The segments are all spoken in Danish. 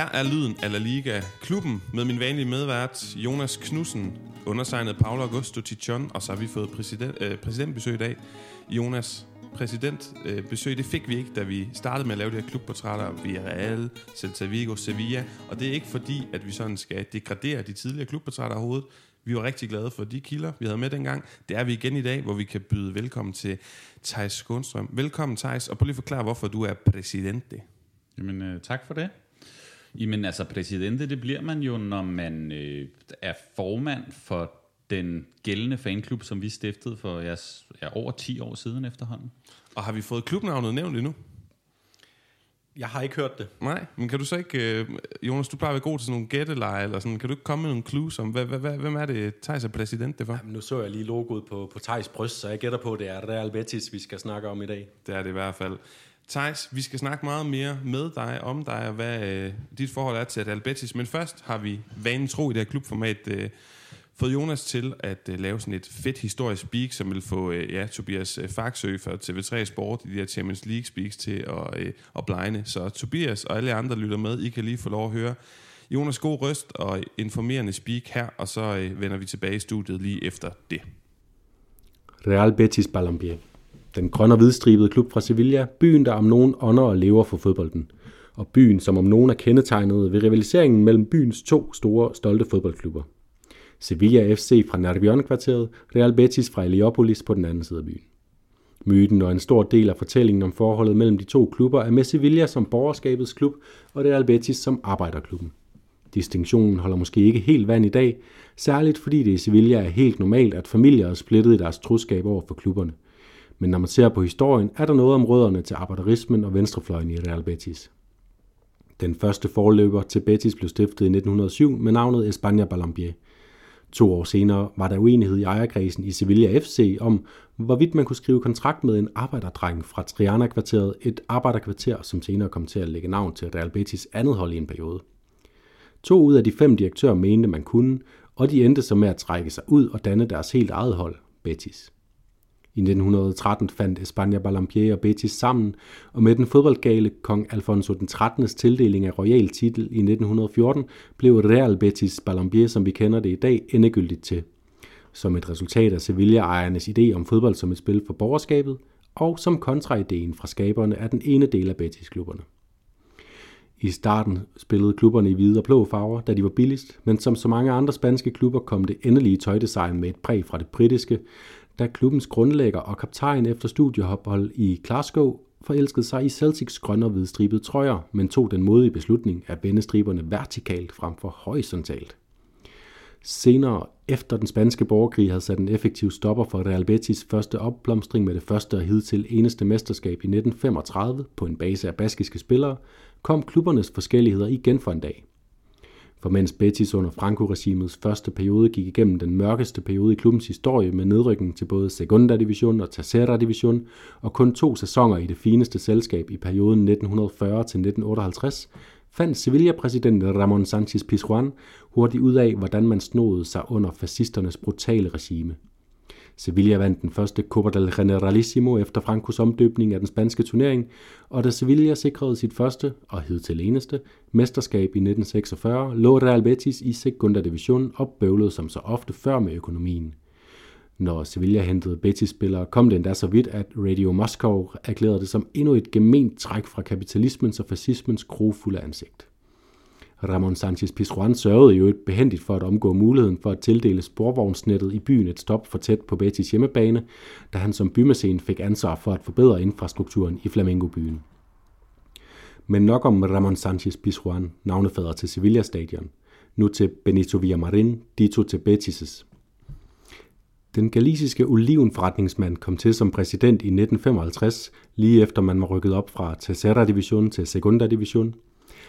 Her er lyden af La Liga klubben med min vanlige medvært Jonas Knudsen, undersignet Paolo Augusto Tichon, og så har vi fået præsident, øh, præsidentbesøg i dag. Jonas, præsidentbesøg, øh, det fik vi ikke, da vi startede med at lave de her klubportrætter. Villarreal, Celta Vigo, Sevilla. Og det er ikke fordi, at vi sådan skal degradere de tidligere klubportrætter overhovedet. Vi var rigtig glade for de kilder, vi havde med dengang. Det er vi igen i dag, hvor vi kan byde velkommen til Thijs Skånstrøm. Velkommen, Thijs, og prøv lige at forklare, hvorfor du er præsidente. Jamen, øh, tak for det. Jamen, altså, præsidente, det bliver man jo, når man øh, er formand for den gældende fanklub, som vi stiftede for ja, ja, over 10 år siden efterhånden. Og har vi fået klubnavnet nævnt endnu? Jeg har ikke hørt det. Nej, men kan du så ikke, øh, Jonas, du plejer at være god til sådan nogle gætteleje, eller sådan, kan du ikke komme med nogle clues om, hvad, hvad, hvad, hvem er det, Thijs er præsident det for? Jamen, nu så jeg lige logoet på, på Thijs bryst, så jeg gætter på, at det er Real Betis, vi skal snakke om i dag. Det er det i hvert fald. Thijs, vi skal snakke meget mere med dig, om dig, og hvad øh, dit forhold er til Real Betis. Men først har vi vanen tro i det her klubformat øh, fået Jonas til at øh, lave sådan et fedt historisk speak, som vil få øh, ja, Tobias øh, Faxø fra TV3 Sport i de her Champions League speaks til at, øh, at blegne. Så Tobias og alle andre lytter med, I kan lige få lov at høre Jonas god røst og informerende speak her, og så øh, vender vi tilbage i studiet lige efter det. Real Betis Balompié. Den grønne og hvidstribede klub fra Sevilla, byen der om nogen ånder og lever for fodbolden. Og byen, som om nogen er kendetegnet ved rivaliseringen mellem byens to store, stolte fodboldklubber. Sevilla FC fra Nervion-kvarteret, Real Betis fra Heliopolis på den anden side af byen. Myten og en stor del af fortællingen om forholdet mellem de to klubber er med Sevilla som borgerskabets klub og Real Betis som arbejderklubben. Distinktionen holder måske ikke helt vand i dag, særligt fordi det i Sevilla er helt normalt, at familier er splittet i deres troskab over for klubberne. Men når man ser på historien, er der noget om rødderne til arbejderismen og venstrefløjen i Real Betis. Den første forløber til Betis blev stiftet i 1907 med navnet España Balompié – To år senere var der uenighed i ejerkredsen i Sevilla FC om, hvorvidt man kunne skrive kontrakt med en arbejderdreng fra Triana-kvarteret, et arbejderkvarter, som senere kom til at lægge navn til Real Betis andet hold i en periode. To ud af de fem direktører mente, man kunne, og de endte så med at trække sig ud og danne deres helt eget hold, Betis. I 1913 fandt España Balompié og Betis sammen, og med den fodboldgale kong Alfonso den 13. tildeling af royal titel i 1914 blev Real Betis Balompié, som vi kender det i dag, endegyldigt til. Som et resultat af Sevilla-ejernes idé om fodbold som et spil for borgerskabet, og som kontraideen fra skaberne af den ene del af Betis-klubberne. I starten spillede klubberne i hvide og blå farver, da de var billigst, men som så mange andre spanske klubber kom det endelige tøjdesign med et præg fra det britiske, da klubbens grundlægger og kaptajn efter studieophold i Glasgow forelskede sig i Celtics grønne og hvidstribede trøjer, men tog den modige beslutning at vende striberne vertikalt frem for horisontalt. Senere, efter den spanske borgerkrig havde sat en effektiv stopper for Real Betis første opblomstring med det første og hidtil eneste mesterskab i 1935 på en base af baskiske spillere, kom klubbernes forskelligheder igen for en dag. For mens Betis under Franco-regimets første periode gik igennem den mørkeste periode i klubbens historie med nedrykning til både Segunda Division og Tercera Division og kun to sæsoner i det fineste selskab i perioden 1940-1958, fandt Sevilla-præsident Ramon Sanchez Pizjuan hurtigt ud af, hvordan man snodede sig under fascisternes brutale regime – Sevilla vandt den første Copa del Generalissimo efter Francos omdøbning af den spanske turnering, og da Sevilla sikrede sit første og til eneste mesterskab i 1946, lå Real Betis i Segunda Division og bøvlede som så ofte før med økonomien. Når Sevilla hentede Betis-spillere, kom det endda så vidt, at Radio Moscow erklærede det som endnu et gement træk fra kapitalismens og fascismens krofulde ansigt. Ramon Sanchez Pizjuan sørgede jo et behendigt for at omgå muligheden for at tildele sporvognsnettet i byen et stop for tæt på Betis hjemmebane, da han som bymæssén fik ansvar for at forbedre infrastrukturen i Flamingo-byen. Men nok om Ramon Sanchez Pizjuan, navnefader til Sevilla Stadion. Nu til Benito Villamarin, dito til Betis' Den galisiske olivenforretningsmand kom til som præsident i 1955, lige efter man var rykket op fra Tercera Division til Segunda Division –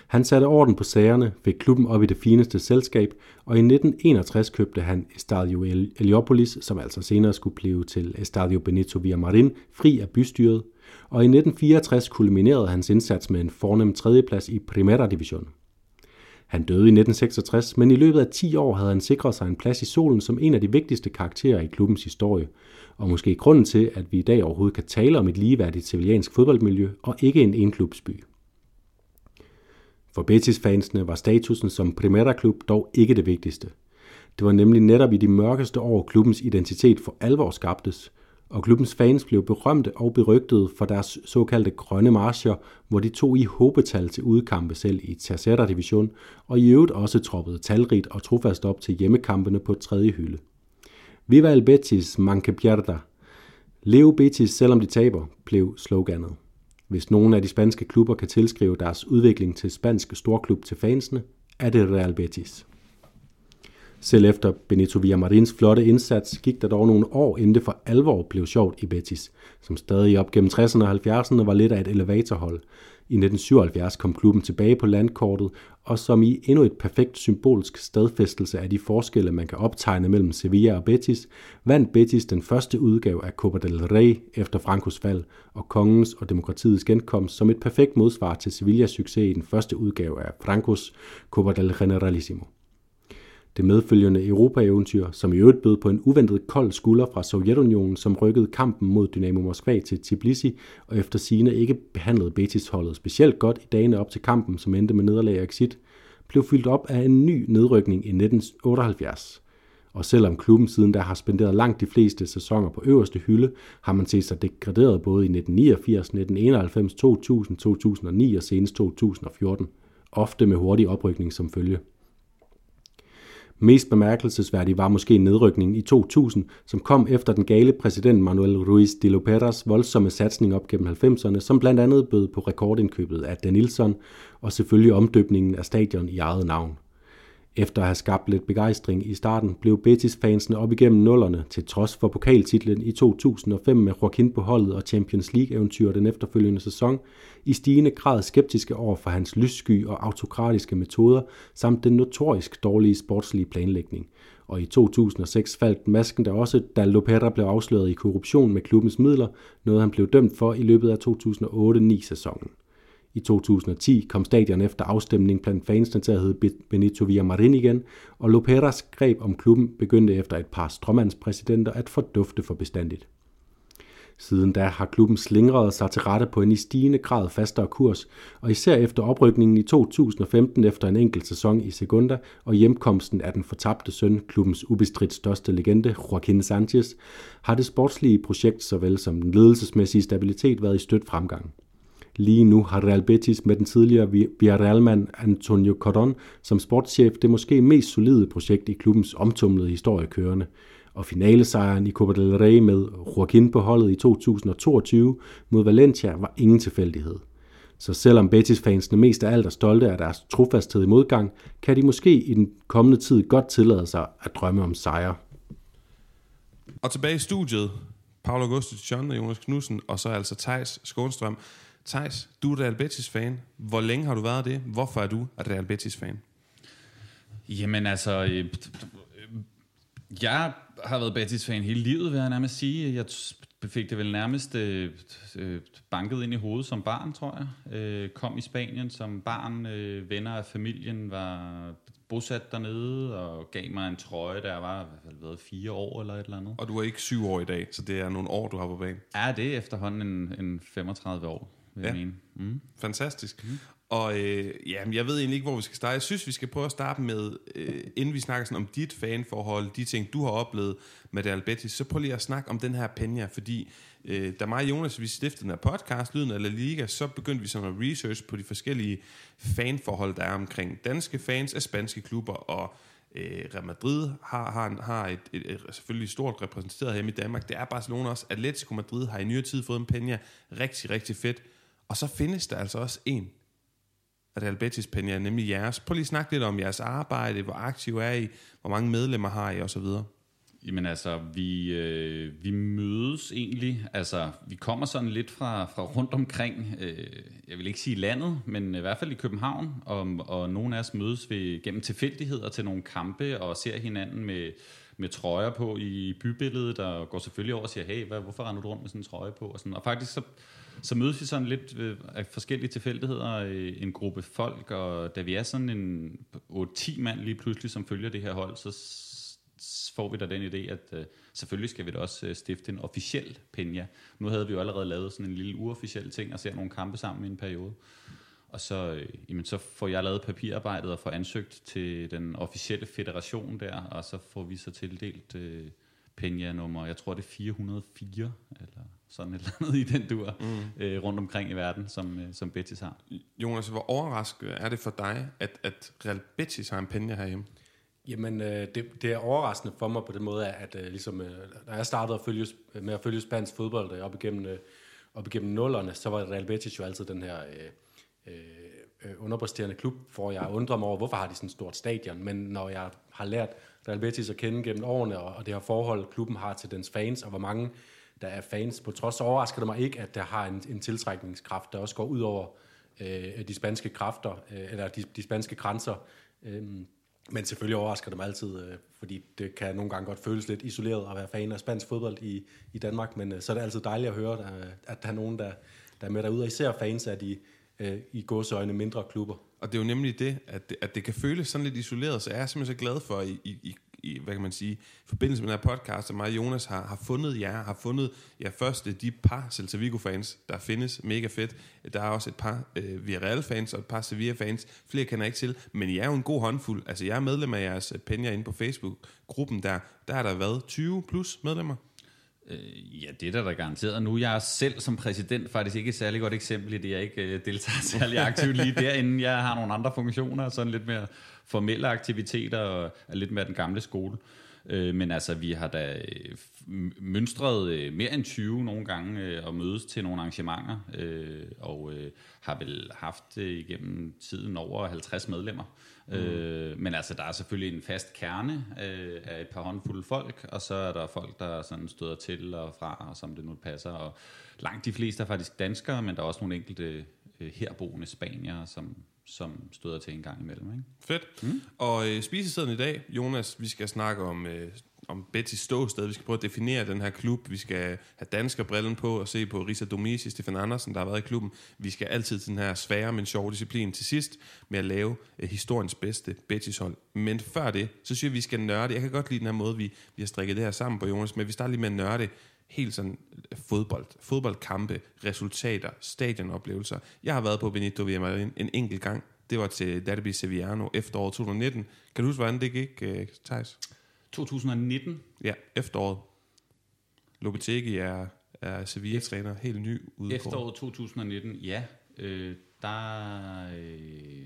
han satte orden på sagerne, fik klubben op i det fineste selskab, og i 1961 købte han Estadio Heliopolis, som altså senere skulle blive til Estadio Benito Villamarin, fri af bystyret, og i 1964 kulminerede hans indsats med en fornem tredjeplads i Primera Division. Han døde i 1966, men i løbet af 10 år havde han sikret sig en plads i solen som en af de vigtigste karakterer i klubbens historie, og måske grunden til, at vi i dag overhovedet kan tale om et ligeværdigt civiliansk fodboldmiljø og ikke en enklubsby. For Betis-fansene var statusen som Primera-klub dog ikke det vigtigste. Det var nemlig netop i de mørkeste år, klubbens identitet for alvor skabtes, og klubbens fans blev berømte og berygtede for deres såkaldte grønne marcher, hvor de tog i håbetal til udkampe selv i Tercera Division, og i øvrigt også troppede talrigt og trofast op til hjemmekampene på tredje hylde. Viva el Betis, manque pierda. Leo Betis, selvom de taber, blev sloganet. Hvis nogle af de spanske klubber kan tilskrive deres udvikling til spansk storklub til fansene, er det Real Betis. Selv efter Benito Villamarins flotte indsats gik der dog nogle år, inden det for alvor blev sjovt i Betis, som stadig op gennem 60'erne og 70'erne var lidt af et elevatorhold. I 1977 kom klubben tilbage på landkortet, og som i endnu et perfekt symbolsk stadfæstelse af de forskelle, man kan optegne mellem Sevilla og Betis, vandt Betis den første udgave af Copa del Rey efter Francos fald og kongens og demokratiets genkomst som et perfekt modsvar til Sevillas succes i den første udgave af Francos Copa del Generalissimo. Det medfølgende Europa-eventyr, som i øvrigt bød på en uventet kold skulder fra Sovjetunionen, som rykkede kampen mod Dynamo Moskva til Tbilisi, og efter sine ikke behandlede Betis-holdet specielt godt i dagene op til kampen, som endte med nederlag og exit, blev fyldt op af en ny nedrykning i 1978. Og selvom klubben siden da har spenderet langt de fleste sæsoner på øverste hylde, har man set sig degraderet både i 1989, 1991, 2000, 2009 og senest 2014, ofte med hurtig oprykning som følge. Mest bemærkelsesværdig var måske nedrykningen i 2000, som kom efter den gale præsident Manuel Ruiz de Loperas voldsomme satsning op gennem 90'erne, som blandt andet bød på rekordindkøbet af Danilson og selvfølgelig omdøbningen af stadion i eget navn. Efter at have skabt lidt begejstring i starten, blev Betis-fansene op igennem nullerne til trods for pokaltitlen i 2005 med Joaquin på holdet og Champions League-eventyr den efterfølgende sæson, i stigende grad skeptiske over for hans lyssky og autokratiske metoder, samt den notorisk dårlige sportslige planlægning. Og i 2006 faldt masken der også, da Lopera blev afsløret i korruption med klubbens midler, noget han blev dømt for i løbet af 2008-9 sæsonen. I 2010 kom stadion efter afstemning blandt fansene til at hedde Benito Villamarin igen, og Loperas greb om klubben begyndte efter et par stråmandspræsidenter at fordufte for bestandigt. Siden da har klubben slingret sig til rette på en i stigende grad fastere kurs, og især efter oprykningen i 2015 efter en enkelt sæson i Segunda og hjemkomsten af den fortabte søn, klubbens ubestridt største legende, Joaquin Sanchez, har det sportslige projekt såvel som den ledelsesmæssige stabilitet været i stødt fremgang. Lige nu har Real Betis med den tidligere Villarreal-mand Antonio Cordon som sportschef det måske mest solide projekt i klubbens omtumlede historie kørende. Og finalesejren i Copa del Rey med Joaquin på holdet i 2022 mod Valencia var ingen tilfældighed. Så selvom Betis-fansene mest af alt er stolte af deres trofasthed i modgang, kan de måske i den kommende tid godt tillade sig at drømme om sejre. Og tilbage i studiet, Paolo Augustus John og Jonas Knudsen, og så altså Tejs Skånstrøm. Thijs, du er Real Betis-fan. Hvor længe har du været det? Hvorfor er du Real Betis-fan? Jamen altså, øh, jeg har været Betis-fan hele livet, vil jeg nærmest sige. Jeg fik det vel nærmest øh, øh, banket ind i hovedet som barn, tror jeg. Øh, kom i Spanien som barn. Øh, venner af familien var bosat dernede og gav mig en trøje, der var hvad været fire år eller et eller andet. Og du er ikke syv år i dag, så det er nogle år, du har på banen. Ja, det er efterhånden en, en 35 år vil ja. jeg mene. Mm. Fantastisk. Mm. Og øh, ja, jeg ved egentlig ikke, hvor vi skal starte. Jeg synes, vi skal prøve at starte med, øh, inden vi snakker sådan om dit fanforhold, de ting, du har oplevet med Real Betis, så prøv lige at snakke om den her Peña, fordi øh, da mig og Jonas, vi stiftede den her podcast, Lyden af La Liga, så begyndte vi sådan at research på de forskellige fanforhold, der er omkring danske fans af spanske klubber, og øh, Real Madrid har, har, har et, et, et, selvfølgelig stort repræsenteret hjemme i Danmark. Det er Barcelona også. Atletico Madrid har i nyere tid fået en Peña. Rigtig, rigtig fedt. Og så findes der altså også en Real Betis Peña, nemlig jeres. Prøv lige at snakke lidt om jeres arbejde, hvor aktiv er I, hvor mange medlemmer har I osv. Jamen altså, vi, øh, vi mødes egentlig, altså vi kommer sådan lidt fra, fra rundt omkring, øh, jeg vil ikke sige landet, men i hvert fald i København, og, og nogle af os mødes ved, gennem tilfældigheder til nogle kampe, og ser hinanden med, med trøjer på i bybilledet, og går selvfølgelig over og siger, hey, hvad, hvorfor render du rundt med sådan en trøje på? Og, sådan. og faktisk så, så mødes vi sådan lidt øh, af forskellige tilfældigheder, øh, en gruppe folk, og da vi er sådan en 8-10 mand lige pludselig, som følger det her hold, så får vi da den idé, at øh, selvfølgelig skal vi da også øh, stifte en officiel penja. Nu havde vi jo allerede lavet sådan en lille uofficiel ting og ser nogle kampe sammen i en periode. Og så, øh, jamen, så får jeg lavet papirarbejdet og får ansøgt til den officielle federation der, og så får vi så tildelt øh, penja nummer, jeg tror det er 404, eller sådan et eller andet i den dur, mm. øh, rundt omkring i verden, som, øh, som Betis har. Jonas, hvor overrasket er det for dig, at, at Real Betis har en Peña herhjemme? Jamen, øh, det, det er overraskende for mig på den måde, at øh, ligesom, øh, da jeg startede at følge, med at følge spansk fodbold øh, op igennem, øh, op igennem nullerne, så var Real Betis jo altid den her øh, øh, underpræsterende klub, for jeg undrer mig over, hvorfor har de sådan et stort stadion, men når jeg har lært Real Betis at kende gennem årene, og, og det her forhold, klubben har til dens fans, og hvor mange der er fans, på trods overrasker det mig ikke, at der har en, en tiltrækningskraft, der også går ud over øh, de spanske kræfter, øh, eller de, de spanske grænser, øh, men selvfølgelig overrasker det mig altid, øh, fordi det kan nogle gange godt føles lidt isoleret at være fan af spansk fodbold i, i Danmark, men øh, så er det altid dejligt at høre, at, at der er nogen, der, der er med derude, og især fans af de øh, i gåseøjne mindre klubber. Og det er jo nemlig det, at det, at det kan føles sådan lidt isoleret, så jeg er simpelthen så glad for i, i, i hvad kan man sige, i forbindelse med den her podcast, at mig og Jonas har, har fundet jer, har fundet jer først de par Celta Vigo-fans, der findes, mega fedt. Der er også et par øh, Villarreal-fans og et par Sevilla-fans. Flere kender jeg ikke til, men jeg er jo en god håndfuld. Altså, jeg er medlem af jeres øh, Penja inde på Facebook-gruppen der. Der er der været 20 plus medlemmer. Øh, ja, det er der, der garanteret. Nu jeg er selv som præsident faktisk ikke et særlig godt eksempel i det, jeg ikke øh, deltager særlig aktivt lige derinde. Jeg har nogle andre funktioner, sådan lidt mere formelle aktiviteter og er lidt mere den gamle skole. Øh, men altså, vi har da øh, mønstret øh, mere end 20 nogle gange øh, og mødes til nogle arrangementer, øh, og øh, har vel haft øh, igennem tiden over 50 medlemmer. Mm. Øh, men altså, der er selvfølgelig en fast kerne øh, af et par håndfulde folk, og så er der folk, der sådan støder til og fra, og som det nu passer. Og langt de fleste er faktisk danskere, men der er også nogle enkelte øh, herboende spanier, som, som støder til en gang imellem. Ikke? Fedt. Mm. Og øh, spisesiden i dag, Jonas, vi skal snakke om, øh, om Betty ståsted. Vi skal prøve at definere den her klub. Vi skal have danskerbrillen på og se på Risa Domisi, Stefan Andersen, der har været i klubben. Vi skal altid til den her svære, men sjove disciplin til sidst med at lave øh, historiens bedste Betis hold. Men før det, så synes jeg, vi skal nørde. Jeg kan godt lide den her måde, vi, vi har strikket det her sammen på, Jonas, men vi starter lige med at nørde helt sådan øh, fodbold, fodboldkampe, resultater, stadionoplevelser. Jeg har været på Benito Villamarin en enkelt gang. Det var til Derby Sevillano efteråret 2019. Kan du huske, hvordan det gik, øh, Thijs? 2019? Ja, efteråret. Lopetegi er, er Sevilla-træner, helt ny ude Efteråret 2019, ja. Øh, der, øh,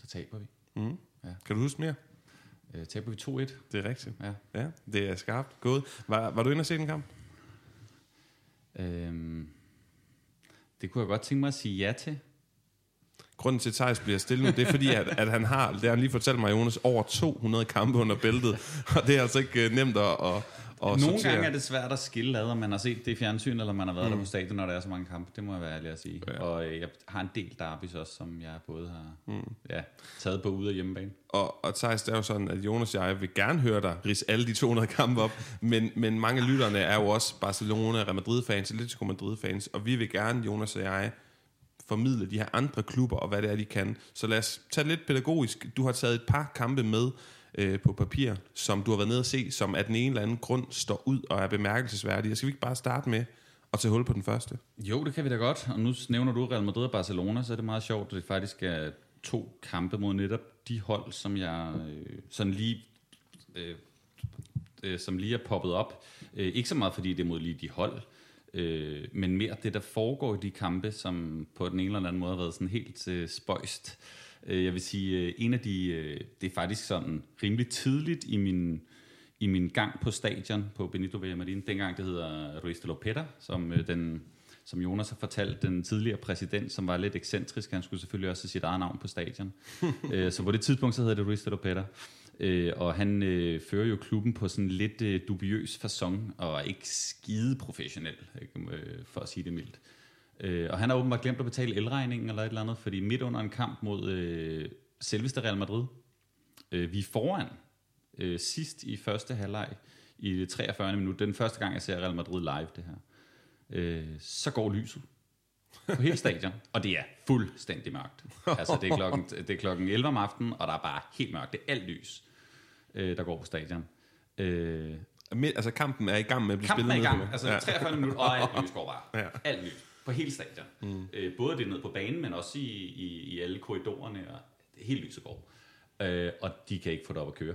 der taber vi. Mm. Ja. Kan du huske mere? Øh, taber vi 2-1. Det er rigtigt. Ja. ja det er skarpt gået. Var, var du inde og se den kamp? Øhm, det kunne jeg godt tænke mig at sige ja til. Grunden til, at Thijs bliver stille nu, det er fordi, at, at han har, det har han lige fortalt mig, Jonas, over 200 kampe under bæltet. Og det er altså ikke uh, nemt at, at, og Nogle sortere. gange er det svært at skille ad, om man har set det i fjernsyn, eller man har været mm. der på stadion, når der er så mange kampe. Det må jeg være ærlig at sige. Ja. Og øh, jeg har en del derbys også, som jeg både har mm. ja, taget på ude af hjemmebane. Og, og Thijs, det er jo sådan, at Jonas og jeg vil gerne høre dig ris alle de 200 kampe op, men, men mange af lytterne er jo også Barcelona, Real Madrid-fans, Atletico Madrid-fans, og vi vil gerne, Jonas og jeg, formidle de her andre klubber, og hvad det er, de kan. Så lad os tage lidt pædagogisk. Du har taget et par kampe med, øh, på papir, som du har været nede og se, som af den ene eller anden grund står ud og er bemærkelsesværdige. Skal vi ikke bare starte med at tage hul på den første? Jo, det kan vi da godt. Og nu nævner du Real Madrid og Barcelona, så er det meget sjovt, at det faktisk er to kampe mod netop de hold, som jeg øh, sådan lige... Øh, øh, som lige er poppet op. Øh, ikke så meget, fordi det er mod lige de hold, øh, men mere det, der foregår i de kampe, som på den ene eller anden måde har været sådan helt øh, spøjst. Øh, jeg vil sige, øh, en af de, øh, det er faktisk sådan rimelig tidligt i min, i min gang på stadion på Benito Villamarin, dengang det hedder Ruiz de Lopeta, som den som Jonas har fortalt, den tidligere præsident, som var lidt ekscentrisk, han skulle selvfølgelig også have sit eget navn på stadion. så på det tidspunkt, så hedder det Ruiz de Lopeta. Øh, og han øh, fører jo klubben på sådan lidt øh, dubiøs façon, og er ikke skide professionel, øh, for at sige det mildt. Øh, og han har åbenbart glemt at betale elregningen eller et eller andet, fordi midt under en kamp mod øh, selveste Real Madrid, øh, vi er foran øh, sidst i første halvleg i det 43. minut. Den første gang, jeg ser Real Madrid live, det her. Øh, så går lyset på hele stadion, og det er fuldstændig mørkt. Altså, det er, klokken, det er klokken 11 om aftenen, og der er bare helt mørkt. Det er alt lys, øh, der går på stadion. Øh, altså kampen er i gang med at blive kampen spillet er i gang, altså ja. 43 minutter, og alt lys går bare. Ja. Alt lys. På hele stadion. Mm. Øh, både det ned på banen, men også i, i, i alle korridorerne, og det helt Lysegård. Øh, og de kan ikke få det op at køre.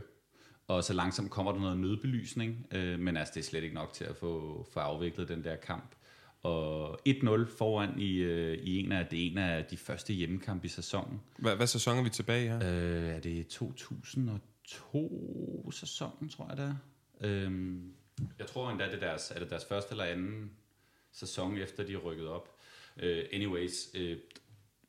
Og så langsomt kommer der noget nødbelysning, øh, men altså, det er slet ikke nok til at få, få afviklet den der kamp. Og 1-0 foran i, øh, i en af, det en af de første hjemmekampe i sæsonen. Hvad, hvad sæson er vi tilbage i her? Øh, er det 2002 sæsonen, tror jeg det er? Øh, jeg tror endda, det er deres, er det deres første eller anden sæson, efter de er rykket op. Uh, anyways, uh,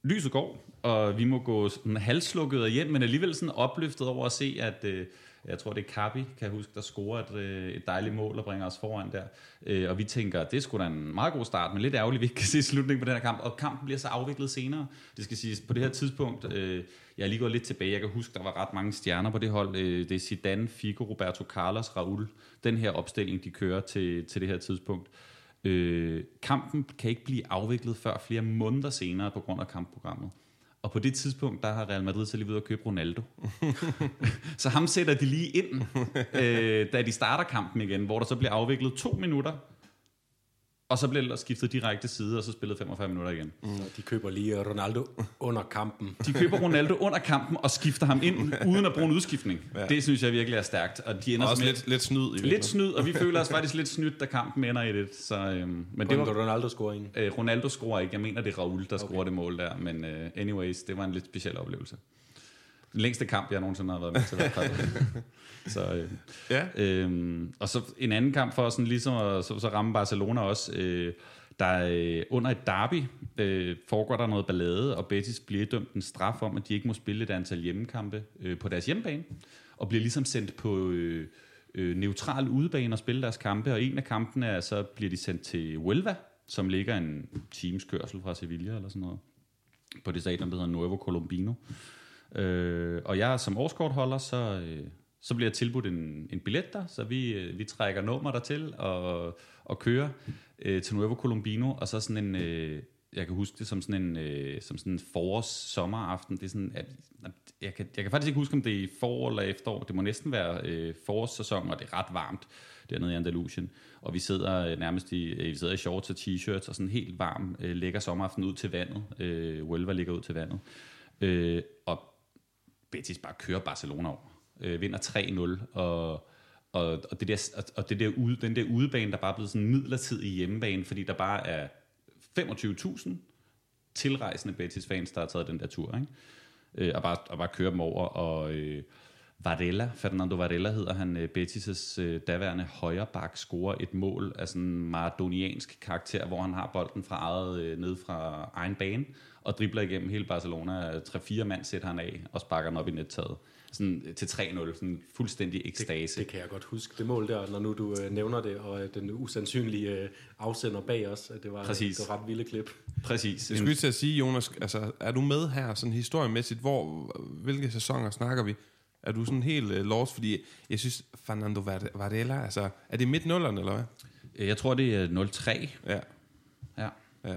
lyset går, og vi må gå sådan halslukket hjem, men alligevel sådan opløftet over at se, at uh, jeg tror, det er Kabi, kan jeg huske, der scorer et, øh, et dejligt mål og bringer os foran der. Uh, og vi tænker, det skulle da en meget god start, men lidt ærgerligt, vi ikke kan se slutningen på den her kamp. Og kampen bliver så afviklet senere. Det skal siges, på det her tidspunkt, uh, jeg er lige gået lidt tilbage, jeg kan huske, der var ret mange stjerner på det hold. Det er Zidane, Figo, Roberto Carlos, Raul. Den her opstilling, de kører til, til det her tidspunkt. Øh, kampen kan ikke blive afviklet før flere måneder senere på grund af kampprogrammet. Og på det tidspunkt, der har Real Madrid så lige ved at købe Ronaldo. så ham sætter de lige ind, øh, da de starter kampen igen, hvor der så bliver afviklet to minutter, og så bliver der skiftet direkte side, og så spillet 45 minutter igen. Mm. De køber lige Ronaldo under kampen. De køber Ronaldo under kampen og skifter ham ind, uden at bruge en udskiftning. Ja. Det synes jeg virkelig er stærkt. Og de ender Også med, lidt, lidt snyd i lidt snyd, og vi føler os faktisk lidt snydt, da kampen ender i det. Så, øhm, men det var, Ronaldo scoringen. øh, Ronaldo scorer ikke. Jeg mener, det er Raul, der okay. scorer det mål der. Men uh, anyways, det var en lidt speciel oplevelse. Den længste kamp, jeg nogensinde har været med til. så, øh, Ja. Øhm, og så en anden kamp for sådan ligesom at så, så ramme Barcelona også. Øh, der øh, under et derby øh, foregår der noget ballade, og Betis bliver dømt en straf om, at de ikke må spille et antal hjemmekampe øh, på deres hjemmebane, og bliver ligesom sendt på øh, øh, neutral udebane og spille deres kampe, og en af kampene er, så bliver de sendt til Huelva, som ligger en times kørsel fra Sevilla eller sådan noget, på det stadion, der hedder Nuevo Colombino. Øh, og jeg som årskortholder, så, øh, så bliver jeg tilbudt en, en billet der, så vi, øh, vi trækker nummer der til og, og kører øh, til Nuevo Colombino, og så sådan en, øh, jeg kan huske det som sådan en, øh, som sådan en forårs sommeraften, det er sådan, at, at jeg, kan, jeg kan faktisk ikke huske, om det er forår eller efterår, det må næsten være øh, forårssæson, og det er ret varmt dernede i Andalusien, og vi sidder øh, nærmest i, øh, vi sidder i shorts og t-shirts, og sådan en helt varm, øh, lækker sommeraften ud til vandet, øh, Huelva ligger ud til vandet, øh, og Betis bare kører Barcelona over. Øh, vinder 3-0, og, og, og, det der, og det der ude, den der udebane, der bare er blevet sådan en midlertidig hjemmebane, fordi der bare er 25.000 tilrejsende Betis-fans, der har taget den der tur, ikke? Øh, og, bare, og bare kører dem over, og øh, Varela, Fernando Varela hedder han, øh, Betis' øh, daværende højreback, scorer et mål af sådan en maradoniansk karakter, hvor han har bolden fra eget, øh, ned fra egen bane, og dribler igennem hele Barcelona. 3-4 mand sætter han af, og sparker den op i nettaget. Sådan til 3-0, sådan fuldstændig ekstase. Det kan jeg godt huske, det mål der, når nu du øh, nævner det, og øh, den usandsynlige øh, afsender bag os. at Det var, Præcis. det var ret vilde klip. Præcis. Jeg skulle til at sige, Jonas, altså, er du med her sådan historiemæssigt? Hvor, hvilke sæsoner snakker vi? Er du sådan helt uh, lost? Fordi jeg synes, Fernando Var- Varela, altså, er det midt nullerne, eller hvad? Jeg tror, det er 0-3. Ja. Ja. Ja.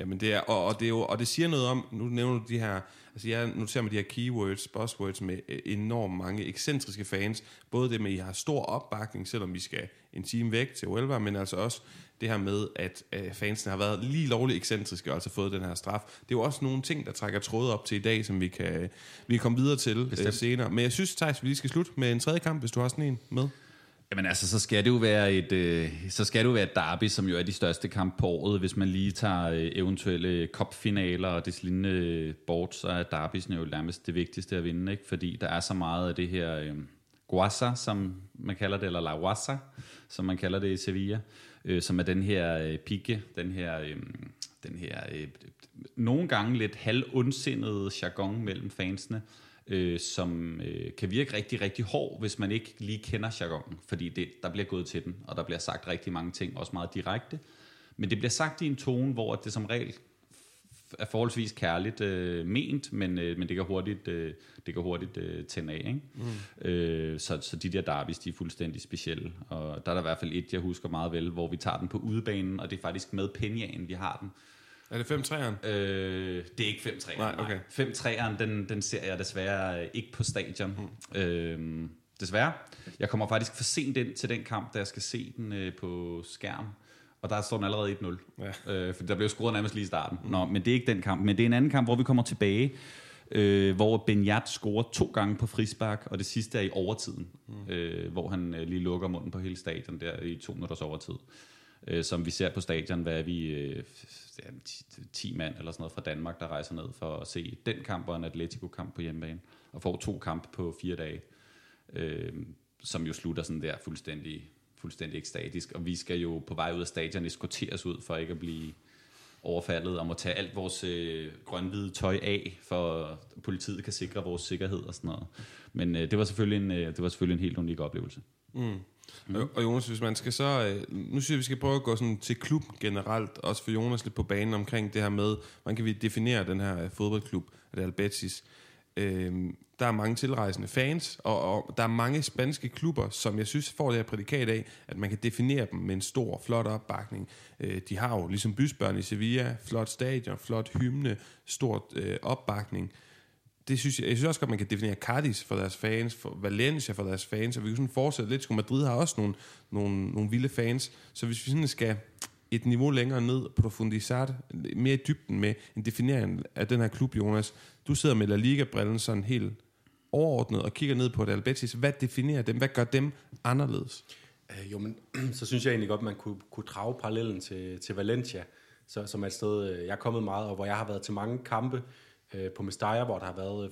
Jamen det er, og, og, det er jo, og det siger noget om, nu nævner du de her, altså jeg noterer mig de her keywords, buzzwords med øh, enormt mange ekscentriske fans, både det med, at I har stor opbakning, selvom vi skal en time væk til Huelva, men altså også det her med, at øh, fansene har været lige lovligt ekscentriske og altså fået den her straf. Det er jo også nogle ting, der trækker tråde op til i dag, som vi kan, vi kan komme videre til øh, senere. Men jeg synes, Thijs, vi lige skal slutte med en tredje kamp, hvis du har sådan en med. Jamen altså, så skal det jo være et, øh, så skal det jo være et derby, som jo er de største kampe på året. Hvis man lige tager øh, eventuelle cupfinaler og det lignende øh, bort, så er derbysene jo nærmest det vigtigste at vinde, ikke? fordi der er så meget af det her øh, guasa, som man kalder det, eller la guasa, som man kalder det i Sevilla, øh, som er den her øh, pigge, den her, øh, den her øh, nogle gange lidt halvundsindede jargon mellem fansene, øh, som øh, kan virke rigtig, rigtig hård, hvis man ikke lige kender jargonen, fordi det, der bliver gået til den, og der bliver sagt rigtig mange ting, også meget direkte. Men det bliver sagt i en tone, hvor det som regel er forholdsvis kærligt øh, ment, men, øh, men det kan hurtigt, øh, det kan hurtigt øh, tænde af. Ikke? Mm. Øh, så, så de der derbys, de er fuldstændig specielle. Og der er der i hvert fald et, jeg husker meget vel, hvor vi tager den på udebanen, og det er faktisk med Penjaen, vi har den. Er det 5-3'eren? Øh, det er ikke 5-3'eren. Nej, okay. 5-3'eren, den, den ser jeg desværre øh, ikke på stadion. Mm. Øh, desværre. Jeg kommer faktisk for sent ind til den kamp, da jeg skal se den øh, på skærm. Og der står den allerede 1-0. Ja. Øh, for der blev scoret nærmest lige i starten. Nå, men det er ikke den kamp. Men det er en anden kamp, hvor vi kommer tilbage, øh, hvor Benyat scorer to gange på frispark, og det sidste er i overtiden, mm. øh, hvor han øh, lige lukker munden på hele stadion der i to minutters overtid. Øh, som vi ser på stadion, hvad er vi, øh, ja, 10, 10 mand eller sådan noget fra Danmark, der rejser ned for at se den kamp og en Atletico-kamp på hjemmebane, og får to kampe på fire dage, øh, som jo slutter sådan der fuldstændig, fuldstændig ekstatisk, og vi skal jo på vej ud af stadion eskorteres ud for ikke at blive overfaldet og må tage alt vores øh, grønhvide tøj af, for politiet kan sikre vores sikkerhed og sådan noget. Men øh, det, var selvfølgelig en, øh, det var selvfølgelig en helt unik oplevelse. Mm. Mm. Og, Jonas, hvis man skal så... Øh, nu synes jeg, vi skal prøve at gå sådan til klubben generelt, også for Jonas lidt på banen omkring det her med, hvordan kan vi definere den her øh, fodboldklub, Real Betis. Øh, der er mange tilrejsende fans, og, og der er mange spanske klubber, som jeg synes får det her prædikat af, at man kan definere dem med en stor, flot opbakning. Øh, de har jo ligesom bysbørn i Sevilla, flot stadion, flot hymne, stort øh, opbakning det synes jeg, jeg synes også godt, man kan definere Cardis for deres fans, for Valencia for deres fans, og vi kan sådan fortsætte lidt. Madrid har også nogle, nogle, nogle vilde fans, så hvis vi sådan skal et niveau længere ned, profundisat, mere i dybden med en definering af den her klub, Jonas. Du sidder med La Liga-brillen sådan helt overordnet og kigger ned på det Albetis. Hvad definerer dem? Hvad gør dem anderledes? Øh, jo, men så synes jeg egentlig godt, man kunne, kunne drage parallellen til, til Valencia, så, som er et sted, øh, jeg er kommet meget, og hvor jeg har været til mange kampe, øh, på Mestalla, hvor der har været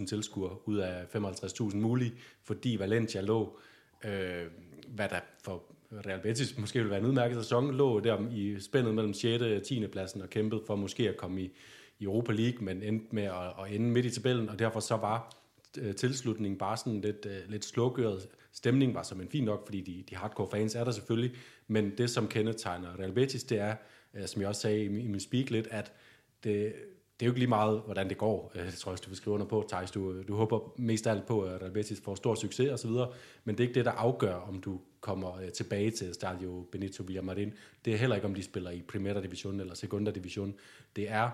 35.000 tilskuere ud af 55.000 mulige, fordi Valencia lå, øh, hvad der for Real Betis måske ville være en udmærket sæson, lå der i spændet mellem 6. og 10. pladsen og kæmpede for måske at komme i, i Europa League, men endte med at, at ende midt i tabellen, og derfor så var øh, tilslutningen bare sådan lidt, øh, lidt slukøret. Stemningen var som en fin nok, fordi de, de hardcore fans er der selvfølgelig, men det som kendetegner Real Betis, det er, øh, som jeg også sagde i, i min speak lidt, at det, det er jo ikke lige meget, hvordan det går. Jeg det tror jeg, du vil skrive under på, Thijs. Du, du håber mest af alt på, at Real Betis får stor succes osv., men det er ikke det, der afgør, om du kommer øh, tilbage til Stadio Benito Villamarin. Det er heller ikke, om de spiller i Primera Division eller Segunda Division. Det er,